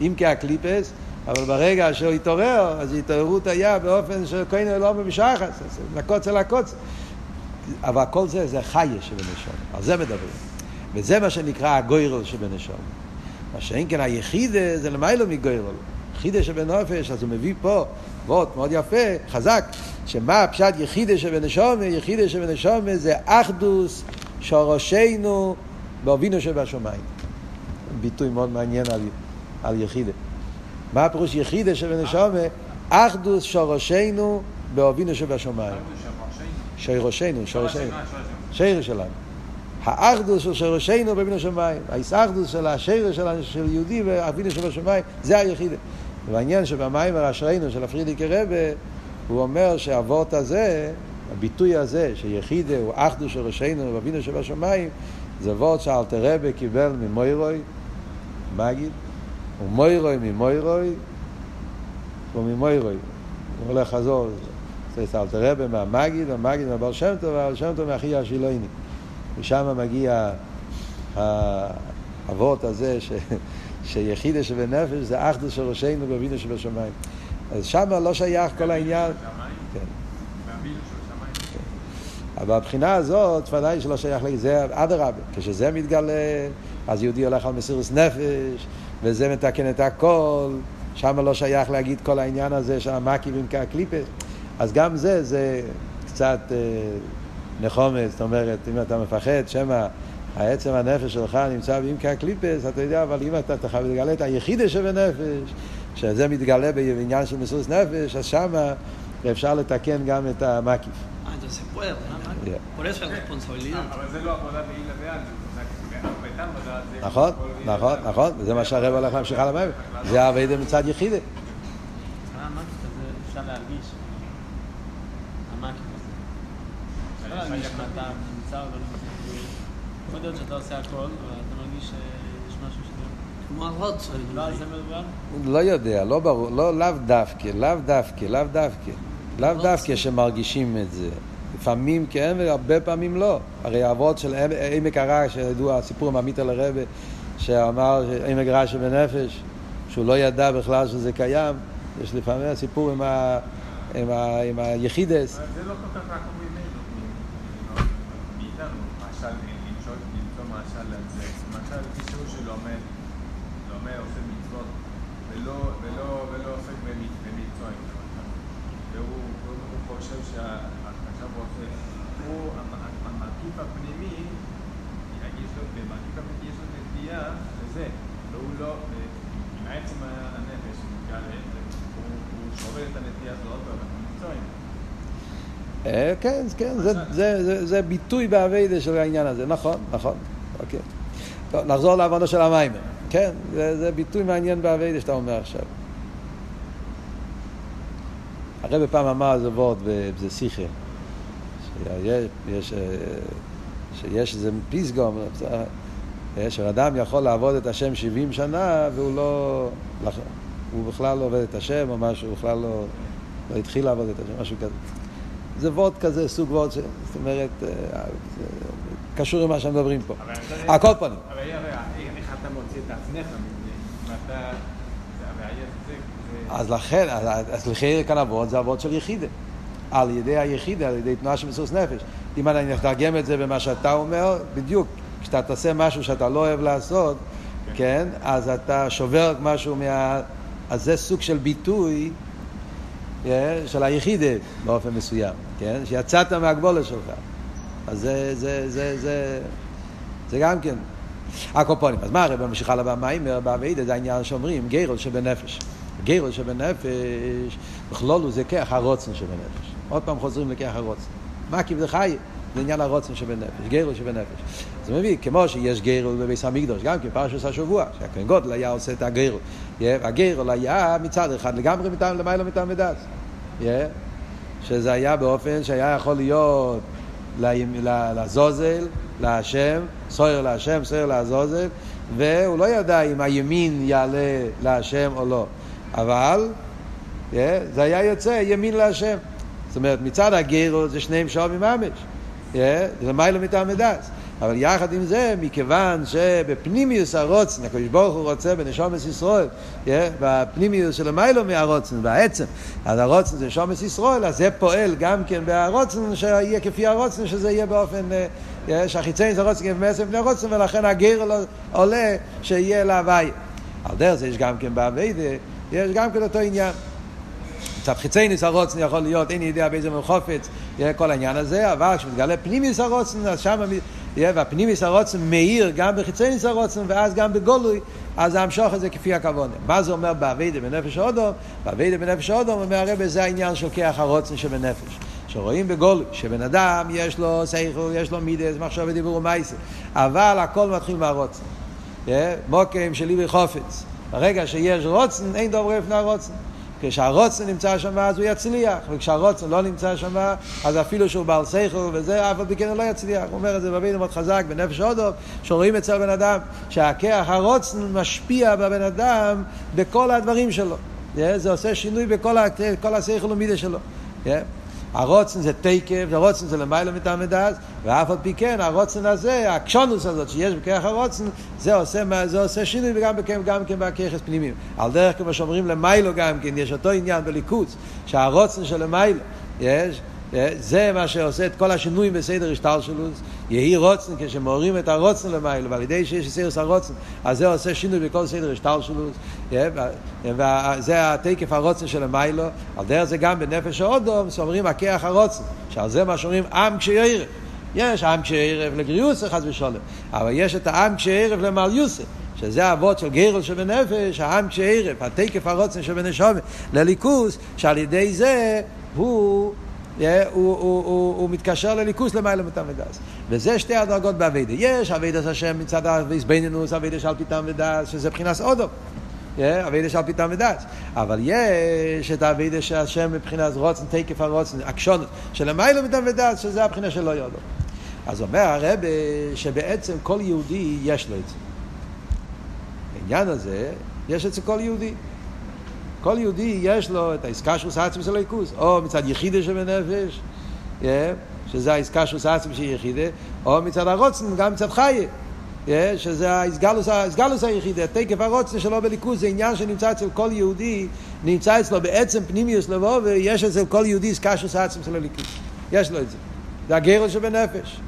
עם כהקליפס, אבל ברגע שהוא התעורר, אז התעוררות היה באופן שכהן לא במשחס, לקוץ אל הקוץ. אבל כל זה, זה חיה של הנשום, על זה מדברים. וזה מה שנקרא הגוירל שבנשום. מה שאין כן היחידה זה למיילו מגוירל. יחידה שבנופש, אז הוא מביא פה וורט מאוד יפה, חזק, שמה הפשט יחידה שבנשומה, יחידה שבנשומה זה אחדוס שורשינו באבינו שבשמיים. ביטוי מאוד מעניין על, על יחידה. מה הפירוש יחידה שבנשומה? אחדוס שורשינו באבינו שבשמיים. שורשינו, שורשינו. שיר שלנו. האחדוס של שורשינו באבינו שמיים. האיסאחדוס של השיר שלנו, של יהודי ואבינו שבשמיים, זה היחידה. והעניין שבמים אשרינו של הפרידיקי רבה, הוא אומר שהאבות הזה, הביטוי הזה, שיחידה הוא אחדוס של ראשינו ואבינו שבשמיים, זה וורט שאלתר רבה קיבל ממוירוי, מגיד, ומוירוי ממוירוי, וממוירוי. הוא הולך לחזור, זה אלתר רבה מהמגיד, המגיד מהבר שם טוב, והבר שם טוב מאחי השילויני. ושם מגיע האבות הזה, ש... שיחידה שבנפש זה אחדוס של ראשינו ואבינו שבשמיים. אז שם לא שייך כל העניין. כן. אבל מבחינה הזאת, ודאי שלא שייך לזה, זה אדרבה. כשזה מתגלה, אז יהודי הולך על מסירות נפש, וזה מתקן את הכל. שם לא שייך להגיד כל העניין הזה של המקיבים כקליפס. אז גם זה, זה קצת אה, נחומת, זאת אומרת, אם אתה מפחד, שמא העצם הנפש שלך נמצא בעמקי הקליפס, אתה יודע, אבל אם אתה תגלה את היחידה שבנפש, שזה מתגלה בעניין של מסירות נפש, אז שמה אפשר לתקן גם את המקיף. Entonces se puede, ¿no? Yeah. Por eso es responsabilidad. אבל זה לא עבודה בעילה ועל, ביתם לדעת זה... נכון, נכון, נכון, וזה מה שהרב הולך להמשיך על המים. זה אביידה מצד יחידה. המקיף הזה אפשר להרגיש. המקיף הזה. אפשר להרגיש אם אתה נמצא או לא נמצא. יכול להיות שאתה עושה הכל, אבל אתה מרגיש שיש משהו שאתה... Como arroz, לא על זה מדובר? לא יודע, לא ברור, לא, לאו דווקא, לאו דווקא, לאו דווקא. לאו דווקא שמרגישים את זה. לפעמים כן והרבה פעמים לא. הרי האבות של עמק הרע, שידוע הסיפור עם עמית אל הרבה, שאמר עמק רע שבנפש, שהוא לא ידע בכלל שזה קיים. יש לפעמים הסיפור עם, ה, עם, ה, עם היחידס. זה לא כל כך רק ממנו, מאיתנו, משל, למצוא למצוא משל על זה, משל מישהו שלומד, לומד, עושה מצוות, ולא, ולא, ולא עוסק במצ- במצרים, למשל. והוא והוא- הוא חושב שעכשיו הוא עושה, הוא, המ- המרכיב הפנימי, יש לו, במרכיב הפנימי יש לו נטייה לזה, והוא לא, עם עצם הנפש, מתגלה, הוא הוא שובר את הנטייה הזאת, אבל במצרים. אה, כן, כן, זה, זה, זה, זה ביטוי באביידה של העניין הזה, נכון, נכון, אוקיי. טוב, נחזור לעבודה של המיימר. כן, זה, זה ביטוי מעניין באביידה שאתה אומר עכשיו. הרב פעם אמר איזה וורד שיחה, שיש, יש, אה, שיש איזה פיסגום, אה, שאדם יכול לעבוד את השם 70 שנה והוא לא, הוא בכלל לא עובד את השם או משהו, הוא בכלל לא, לא התחיל לעבוד את השם, משהו כזה. זה וורד כזה, סוג וורד, ש... זאת אומרת, אה, זה קשור למה שמדברים פה. אבל אתה- על כל פנים. אבל הרי, איך אתה מוציא את עצמך מזה? אם אתה... זה- הבעיה זה... זה- אז לכן, אז- לכי כאן אבות זה אבות של יחידה. על ידי היחידה, על ידי תנועה של מסירות נפש. אם אני אתרגם את זה במה שאתה אומר, בדיוק, כשאתה תעשה משהו שאתה לא אוהב לעשות, כן, אז אתה שובר משהו מה... אז זה סוג של ביטוי אה, של היחידה באופן מסוים, כן, שיצאת מהגבולת שלך. אז זה, זה, זה, זה, זה גם כן. הקופונים. אז מה הרב ממשיך הלאה במיימר, באביידה, זה העניין שאומרים, גרל שבנפש. גרל שבנפש, בכלולו זה כרך הרוצן שבנפש. עוד פעם חוזרים לכרך הרוצן. מה זה חי? זה עניין הרוצן שבנפש, גרל שבנפש. זה מביא, כמו שיש גרל בביס המקדוש, גם כן פרשת השבוע, שהכהן גודל היה עושה את הגרל. הגרל היה מצד אחד לגמרי מטעם למעלה מטעם ודעת. שזה היה באופן שהיה יכול להיות לעזוזל, להשם, סויר להשם, סויר לעזוזל, והוא לא ידע אם הימין יעלה להשם או לא. אבל זה היה יוצא ימין להשם. זאת אומרת, מצד הגרו זה שניהם שווים ממש. זה מיילו מטעם מדס. אבל יחד עם זה, מכיוון שבפנימיוס הרוצן, הקדוש ברוך הוא רוצה בנשומת ישראל, בפנימיוס של המיילו מהרוצן, בעצם, אז הרוצן זה נשומת ישראל, אז זה פועל גם כן בהרוצן, שיהיה כפי הרוצן, שזה יהיה באופן... אה, שהחיצי זה רוצן מעשר פני הרוצן, ולכן הגר לא- עולה שיהיה להווי. על דרך זה יש גם כן באביידה, יש גם כן אותו עניין. מצד חיצייניס הרוצן יכול להיות, אין יודע באיזה מול חופץ, כל העניין הזה, אבל כשמתגלה פנימיס הרוצן, אז שם, והפנימיס הרוצן מאיר גם בחיצייניס הרוצן, ואז גם בגולוי, אז המשוך את זה כפי הכוונה. מה זה אומר באביידה בנפש האודום? באביידה בנפש האודום אומר הרב זה העניין של כיח הרוצן שבנפש. שרואים בגולוי, שבן אדם יש לו סייכו, יש לו מידס, מחשב ודיבור ומייסה, אבל הכל מתחיל מהרוצן. מוקים של ליבי חופץ. ברגע שיש רוצן, אין דובר לפני הרוצן. כשהרוצן נמצא שם אז הוא יצליח, וכשהרוצן לא נמצא שם אז אפילו שהוא בעל שכל וזה, אף על פי כן לא יצליח. הוא אומר את זה בבינו מאוד חזק, בנפש הודו, שרואים אצל בן אדם, שהכח הרוצן משפיע בבן אדם בכל הדברים שלו. זה עושה שינוי בכל השכל ומידה שלו. הרוצן זה תקף, הרוצן זה למעלה מטעם מדעת, ואף על פי כן הרוצן הזה, הקשונוס הזאת שיש בכרך הרוצן, זה עושה, זה עושה שינוי וגם כן, גם כן בככס פנימיים. על דרך כמו שאומרים למיילו גם כן, יש אותו עניין בליכוץ, שהרוצן של למיילו, יש, זה מה שעושה את כל השינויים בסדר השטר שלו. יהי רוצן, כשמורים את הרוצן למעלה, ועל ידי שיש סרס הרוצן, אז זה עושה שינוי בכל סדר השטר שלו. וזה התקף הרוצן של המיילו. על דרך זה גם בנפש האודום, שאומרים הכח הרוצן, שעל זה מה שאומרים עם כשיערב. יש עם כשיערב לגריוס חס ושלום, אבל יש את העם כשיערב למעליוסה. שזה האבות של גרל שבנפש, העם כשיערב, התקף הרוצן שבנשומת, לליכוס, שעל ידי זה הוא הוא, הוא, הוא, הוא, מתקשר לליכוס למעלה מתמדס. וזה שתי הדרגות באביידה. יש אביידס השם מצד האיזבנינוס, אביידה של פיתם ודס, שזה מבחינת אודו. אביידה של פיתם ודס. אבל יש את האביידה של השם מבחינת רוצן, תקף הרוצן, עקשונות, שלמעלה מתמדס, ודס, שזה הבחינה של לא יודו. אז אומר הרב שבעצם כל יהודי יש לו את זה. העניין הזה, יש אצל כל יהודי. כל יהודי יש לו את העסקה של סעצם של הליכוס, או מצד יחידה שבנפש, שזה העסקה של סעצם של יחידה, או מצד הרוצן, גם מצד חיה, שזה הסגלוס היחידה, תקף הרוצן שלו בליכוס, זה עניין שנמצא אצל כל יהודי, נמצא אצלו בעצם פנימיוס לבוא, ויש אצל כל יהודי עסקה של סעצם של הליכוס, יש לו את זה. זה הגרל שבנפש.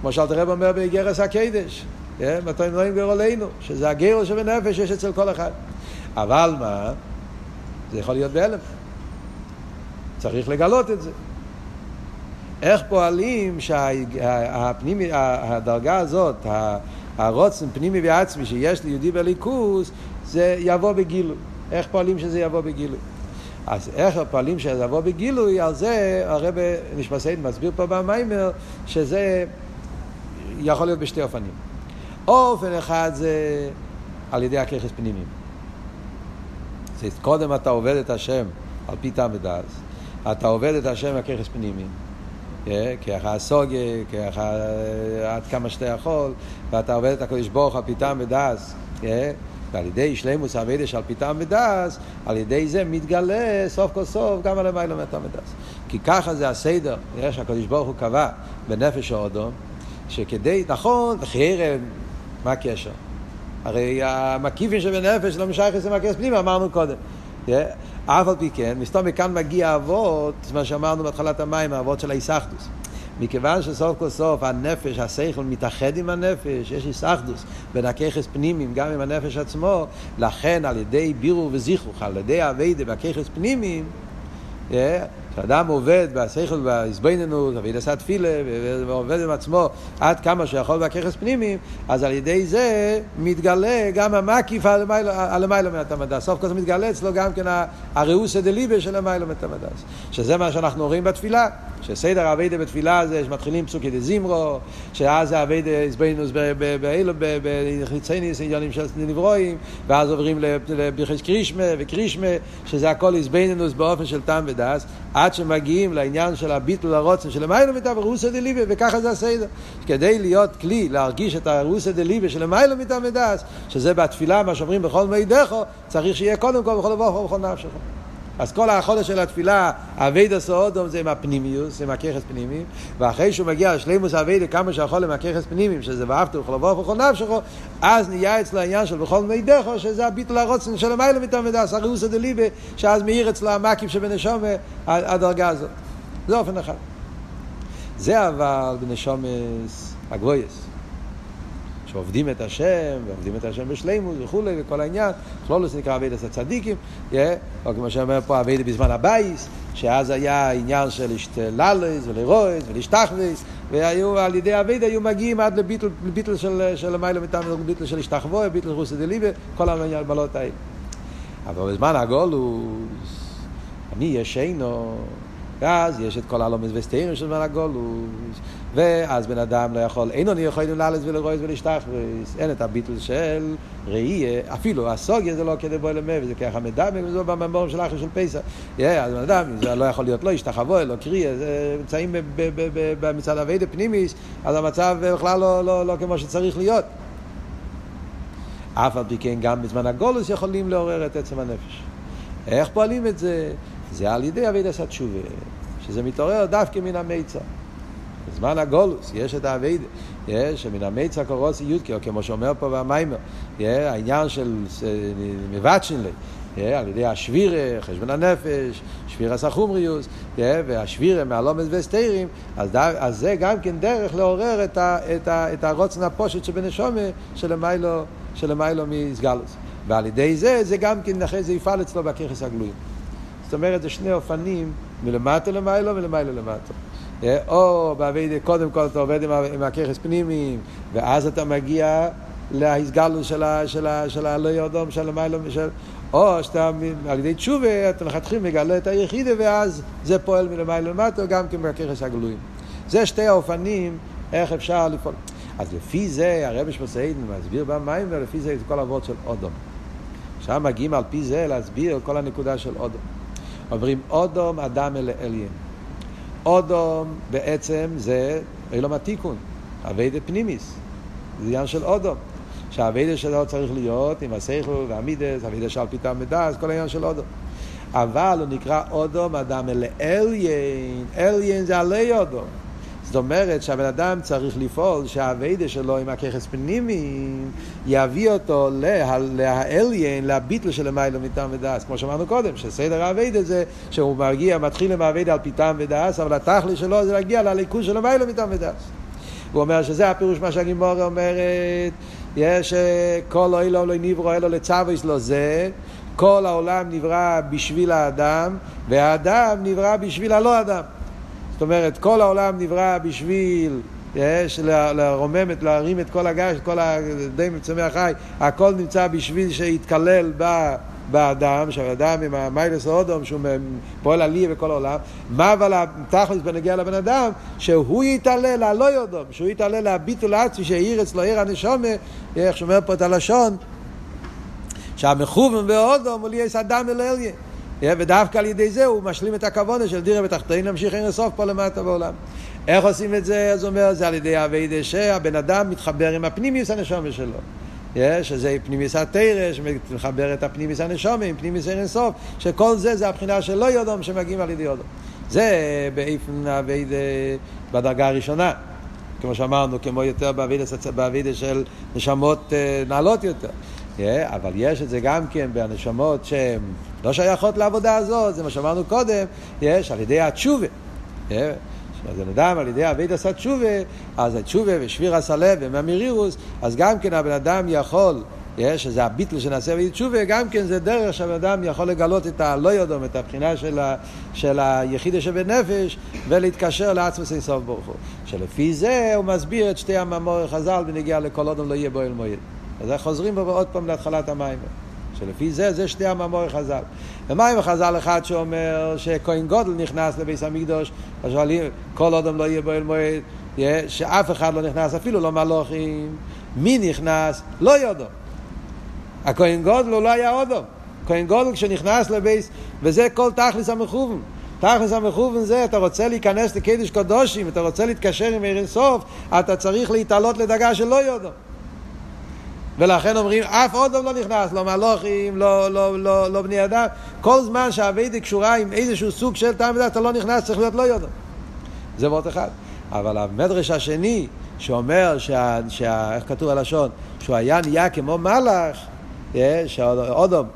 כמו שאלת הרב אומר בגרס הקדש, מתי נועים גרולנו, שזה הגרל שבנפש יש אצל כל אחד. אבל מה? זה יכול להיות בהלם. צריך לגלות את זה. איך פועלים שהפנימי, הדרגה הזאת, הרוצן פנימי ועצמי שיש ליהודי בליכוס, זה יבוא בגילוי. איך פועלים שזה יבוא בגילוי? אז איך פועלים שזה יבוא בגילוי, על זה הרב נשמסיין מסביר פה במיימר, שזה יכול להיות בשתי אופנים. אופן אחד זה על ידי הככס פנימיים. קודם אתה עובד את השם על פי טעם ודעת, אתה עובד את השם הככס פנימי, ככה הסוגיה, ככה עד כמה שאתה יכול, ואתה עובד את הקדוש ברוך על פי טעם ודעת, ועל ידי שלימוס אביידה שעל פי טעם ודעת, על ידי זה מתגלה סוף כל סוף גם על המילה מטעם ודעת. כי ככה זה הסדר, נראה שהקדוש ברוך הוא קבע בנפש האודום, שכדי, נכון, חרם, מה הקשר? הרי המקיפים שבנפש לא משייך לזה מהכס פנימה, אמרנו קודם. אף על פי כן, מסתום מכאן מגיע אבות, מה שאמרנו בהתחלת המים, האבות של האיסחדוס. מכיוון שסוף כל סוף הנפש, השכל מתאחד עם הנפש, יש איסחדוס בין הככס פנימיים גם עם הנפש עצמו, לכן על ידי בירור וזיכרוך, על ידי אביידה והככס פנימיים, כשאדם עובד בשכל ובהזבננות, עביד עשה תפילה, ועובד עם עצמו עד כמה שיכול בככס פנימיים, אז על ידי זה מתגלה גם המקיף על המיילו מהתמדס. סוף כל זה מתגלה אצלו גם כן הראוסא דליבה של המיילו מהתמדס. שזה מה שאנחנו רואים בתפילה. שסדר האביידה בתפילה זה שמתחילים פסוקי דזימרו, שאז זה אביידה איזבנינוס באילו, בחיצייניס, עניונים של נברואים, ואז עוברים לברכס קרישמה וקרישמה, שזה הכל איזבנינוס באופן של טעם ודס, עד שמגיעים לעניין של הביטול הרוצן של המיילו מטה ורוסא דליבה, וככה זה הסדר. כדי להיות כלי, להרגיש את הרוסא דליבה של המיילו מטה ודס, שזה בתפילה, מה שאומרים בכל מידךו, צריך שיהיה קודם כל בכל אבוך ובכל נפשך. אז כל החודש של התפילה, אביידה סאודום זה עם הפנימיוס, עם הככס פנימיים, ואחרי שהוא מגיע לשלימוס אביידה כמה שיכול עם הככס פנימיים, שזה ואהבת וכל אבוך וכל נפשך, אז נהיה אצלו העניין של בכל מידךו, שזה הביטול הרוצן של המילה מתעמדס, הראוסא דליבה, שאז מאיר אצלו המקים שבנשומה, הדרגה הזאת. זה אופן אחד. זה אבל בנשומס הגבויס. שעובדים את השם, ועובדים את השם בשלימוס וכולי, וכל העניין, כלולוס נקרא אבידס הצדיקים, yeah, או כמו שאומר פה אבידס בזמן הבייס, שאז היה עניין של להשתללס ולרויס ולהשתחוויס, והיו על ידי אבידה היו מגיעים עד לביטל, לביטל של, של המילה מטעם, ביטל של השתחווה, ביטל רוסי דליבה, כל המעלות האלה. אבל בזמן הגולוס, אני ישנו, ואז יש את כל הלומס וסתירים של זמן הגולוס, ואז בן אדם לא יכול, אין אני יכול לאלץ ולרויס ולהשתחוויס, אין את הביטול של ראייה, אפילו הסוגיה זה לא כדי בוא למה, וזה ככה מדמה, וזה בממורים של אחר של פסח. אז בן אדם, זה לא יכול להיות לא השתחווה, לא קריאה, זה נמצאים במצד אבי פנימיס, אז המצב בכלל לא, לא, לא כמו שצריך להיות. אף על פי כן גם בזמן הגולוס יכולים לעורר את עצם הנפש. איך פועלים את זה? זה על ידי אבי דסת תשובה, שזה מתעורר דווקא מן המיצר. בזמן הגולוס יש את האביידה, יש מן המיצה קורוסי יודקי, או כמו שאומר פה במיימר, העניין של מבטשין לי, על ידי השבירה, חשבון הנפש, שבירה סחומריוס, והשבירה מהלומס וסתירים, אז, אז זה גם כן דרך לעורר את, ה, את, ה, את הרוצן הפושט שבנשומה שלמיילו, שלמיילו מסגלוס. ועל ידי זה, זה גם כן אחרי זה יפעל אצלו בככס הגלויים. זאת אומרת, זה שני אופנים, מלמטה למיילו ולמיילו למטה. או בעבידה, קודם כל אתה עובד עם, עם הככס פנימיים, ואז אתה מגיע להסגלות של, הלא יודום, של המיילו, של... או שאתה על ידי תשובה, אתה מלכתחילה מגלה את היחידה, ואז זה פועל מלמיילו למטה, גם כן בככס הגלויים. זה שתי האופנים, איך אפשר לפעול. אז לפי זה, הרבי שמסעידן מסביר במים, ולפי זה כל אבות של אודום. שם מגיעים על פי זה להסביר כל הנקודה של אודום. אומרים אודום אדם אל אליין. אודום בעצם זה אילום התיקון, אביידה פנימיס, זה עניין של אודום. שהאביידה שלו צריך להיות עם השכל והמידס, אביידה שעל פיתם מדס, כל העניין של אודום. אבל הוא נקרא אודום אדם אל אליין, אליין זה עלי אודום. זאת אומרת שהבן אדם צריך לפעול שהאביידה שלו עם הככס פנימי יביא אותו להאליין, לביטל של המיילו מטעם ודס. כמו שאמרנו קודם, שסדר האביידה זה שהוא מגיע, מתחיל עם האביידה על פיתם ודס, אבל התכלי שלו זה להגיע לליכוז של המיילו מטעם ודס. הוא אומר שזה הפירוש מה שהגימורה אומרת, יש כל אוילו לא נברו אלו לצוויס לו זה, כל העולם נברא בשביל האדם, והאדם נברא בשביל הלא אדם. אומרת, כל העולם נברא בשביל יש, לרומם, להרים את כל הגש, את כל הדי מצומח חי, הכל נמצא בשביל שיתקלל ב... באדם, שהאדם עם המיילס האודום, שהוא פועל עלי בכל העולם, מה אבל התכלס בנגיע לבן אדם, שהוא יתעלה ללא יודום, שהוא יתעלה לביטול עצמי, שיעיר אצלו עיר הנשומה, איך שאומר פה את הלשון, שהמכוון באודום הוא ליאס אדם אל אליה. ודווקא על ידי זה הוא משלים את הכוונה של דירה בתחתינו להמשיך אין לסוף פה למטה בעולם. איך עושים את זה? אז הוא אומר, זה על ידי אבי שהבן אדם מתחבר עם הפנימיוס הנשומה שלו. שזה פנימיוס התרא, שמחבר את הפנימיוס הנשומה עם פנימיוס אין סוף, שכל זה זה הבחינה של לא יודום שמגיעים על ידי יודום. זה באיפן אבי בדרגה הראשונה. כמו שאמרנו, כמו יותר באבידה של נשמות נעלות יותר. אבל יש את זה גם כן בנשמות שהן לא שייכות לעבודה הזאת, זה מה שאמרנו קודם, יש על ידי התשובה. אז בן אדם על ידי אבית עשה תשובה, אז התשובה ושביר הסלב וממירירוס, אז גם כן הבן אדם יכול, שזה הביטל שנעשה אבית תשובה, גם כן זה דרך שהבן אדם יכול לגלות את הלא יודום, את הבחינה של, ה, של היחידה שבנפש, ולהתקשר לעצמו סוף ברוך הוא. שלפי זה הוא מסביר את שתי המאמורי חז"ל בנגיעה לכל אדם לא יהיה בו אל מועד. אז חוזרים בו עוד פעם להתחלת המים. שלפי זה, זה שתי המאמורי חז"ל. ומה עם חז"ל אחד שאומר שכהן גודל נכנס לביס המקדוש, אז שואלים, כל אדם לא יהיה בו אל מועד, שאף אחד לא נכנס, אפילו לא מלוכים. מי נכנס? לא יודו. הכהן גודל הוא לא היה אודו. כהן גודל כשנכנס לביס, וזה כל תכלס המכוון. תכלס המכוון זה, אתה רוצה להיכנס לקידוש קדושים, אתה רוצה להתקשר עם עיר סוף, אתה צריך להתעלות לדרגה של לא יודו. ולכן אומרים, אף אודם לא נכנס, לא מלוכים, לא, לא, לא, לא בני אדם. כל זמן שהאביידה קשורה עם איזשהו סוג של טעם ודעת, אתה לא נכנס, צריך להיות לא יודו. זה וורט אחד. אבל המדרש השני, שאומר, שה, שה, איך כתוב הלשון, שהוא היה נהיה כמו מלאך, שאודום,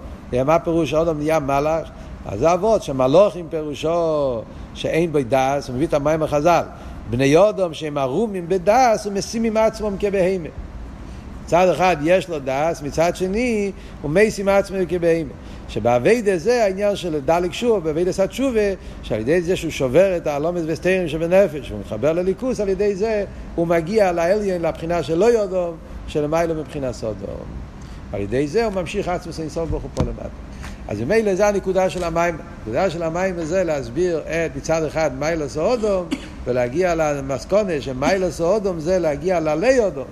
מה פירוש אודום נהיה מלאך? אז זה אבות, שמלוכים פירושו שאין בו דס, הוא מביא את המים החז"ל. בני אודום שהם ערומים בדס ומשימים עצמם כבהמה. מצד אחד יש לו דס, מצד שני הוא משים עצמו כבהמה. שבאביידה זה העניין של דלק שוב, באביידה סת שובה, שעל ידי זה שהוא שובר את הלומד וסתרים שבנפש, הוא מתחבר לליכוס, על ידי זה הוא מגיע לעליין, לבחינה של לא יודום, שלמיילו מבחינה סודום. על ידי זה הוא ממשיך עצמו סנסוף ברוך הוא פה למטה. אז ממילא זה הנקודה של המים. הנקודה של המים זה להסביר את מצד אחד מיילס אודום, ולהגיע למסקונה שמיילס אודום זה להגיע ללי אודום.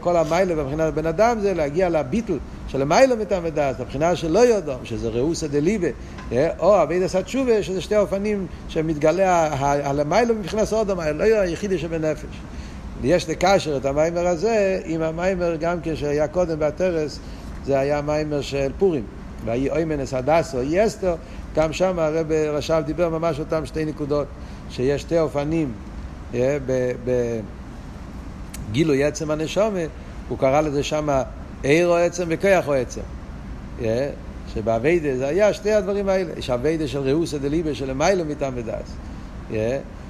כל המיילה מבחינת בן אדם זה להגיע לביטל של המיילה מטעם ודעת, מבחינה של לא יודום, שזה ראוסא דליבה, או אבי דסת שובה, שזה שתי אופנים שמתגלה על המיילה מבחינת סודום, הלא היחידי שבנפש. ויש לקשר את המיימר הזה עם המיימר גם כן שהיה קודם בתרס, זה היה מיימר של פורים. ויהי אוימנס הדסו, אסתר, גם שם הרב רש"ב דיבר ממש אותם שתי נקודות, שיש שתי אופנים בגילוי עצם הנשומה, הוא קרא לזה שם עיר או עצם וכוח או עצם. שבאביידה זה היה שתי הדברים האלה, יש אביידה של ראוסא דליבה של מיילא מטעם ודס,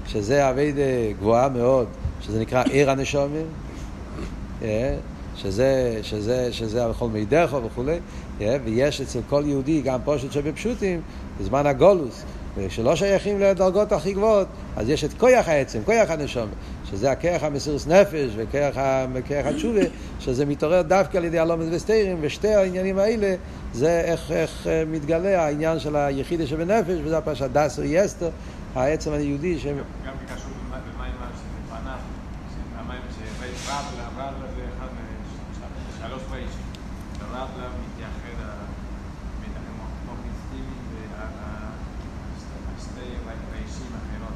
שזה אביידה גבוהה מאוד, שזה נקרא עיר הנשומה, שזה, שזה, שזה בכל מידךו וכולי, ויש אצל כל יהודי גם פושט שבפשוטים, בזמן הגולוס, וכשלא שייכים לדרגות הכי גבוהות, אז יש את כוח העצם, כוח הנשום, שזה הכוח המסירות נפש וכוח התשובה, שזה מתעורר דווקא על ידי הלומד וסתירים, ושתי העניינים האלה זה איך, איך מתגלה העניין של היחידה שבנפש, וזה הפרשת דסו יסטר, העצם היהודי. ש... גם קשור במים שלפניו, המים שרב לה, רב לה זה אחד משלוש ריישים, רב לה מתייחד שתי ריישים אחרות.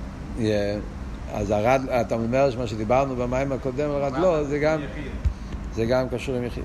אז הרד, אתה אומר שמה שדיברנו במים הקודם על רדלו, זה גם, זה גם קשור עם יחידה.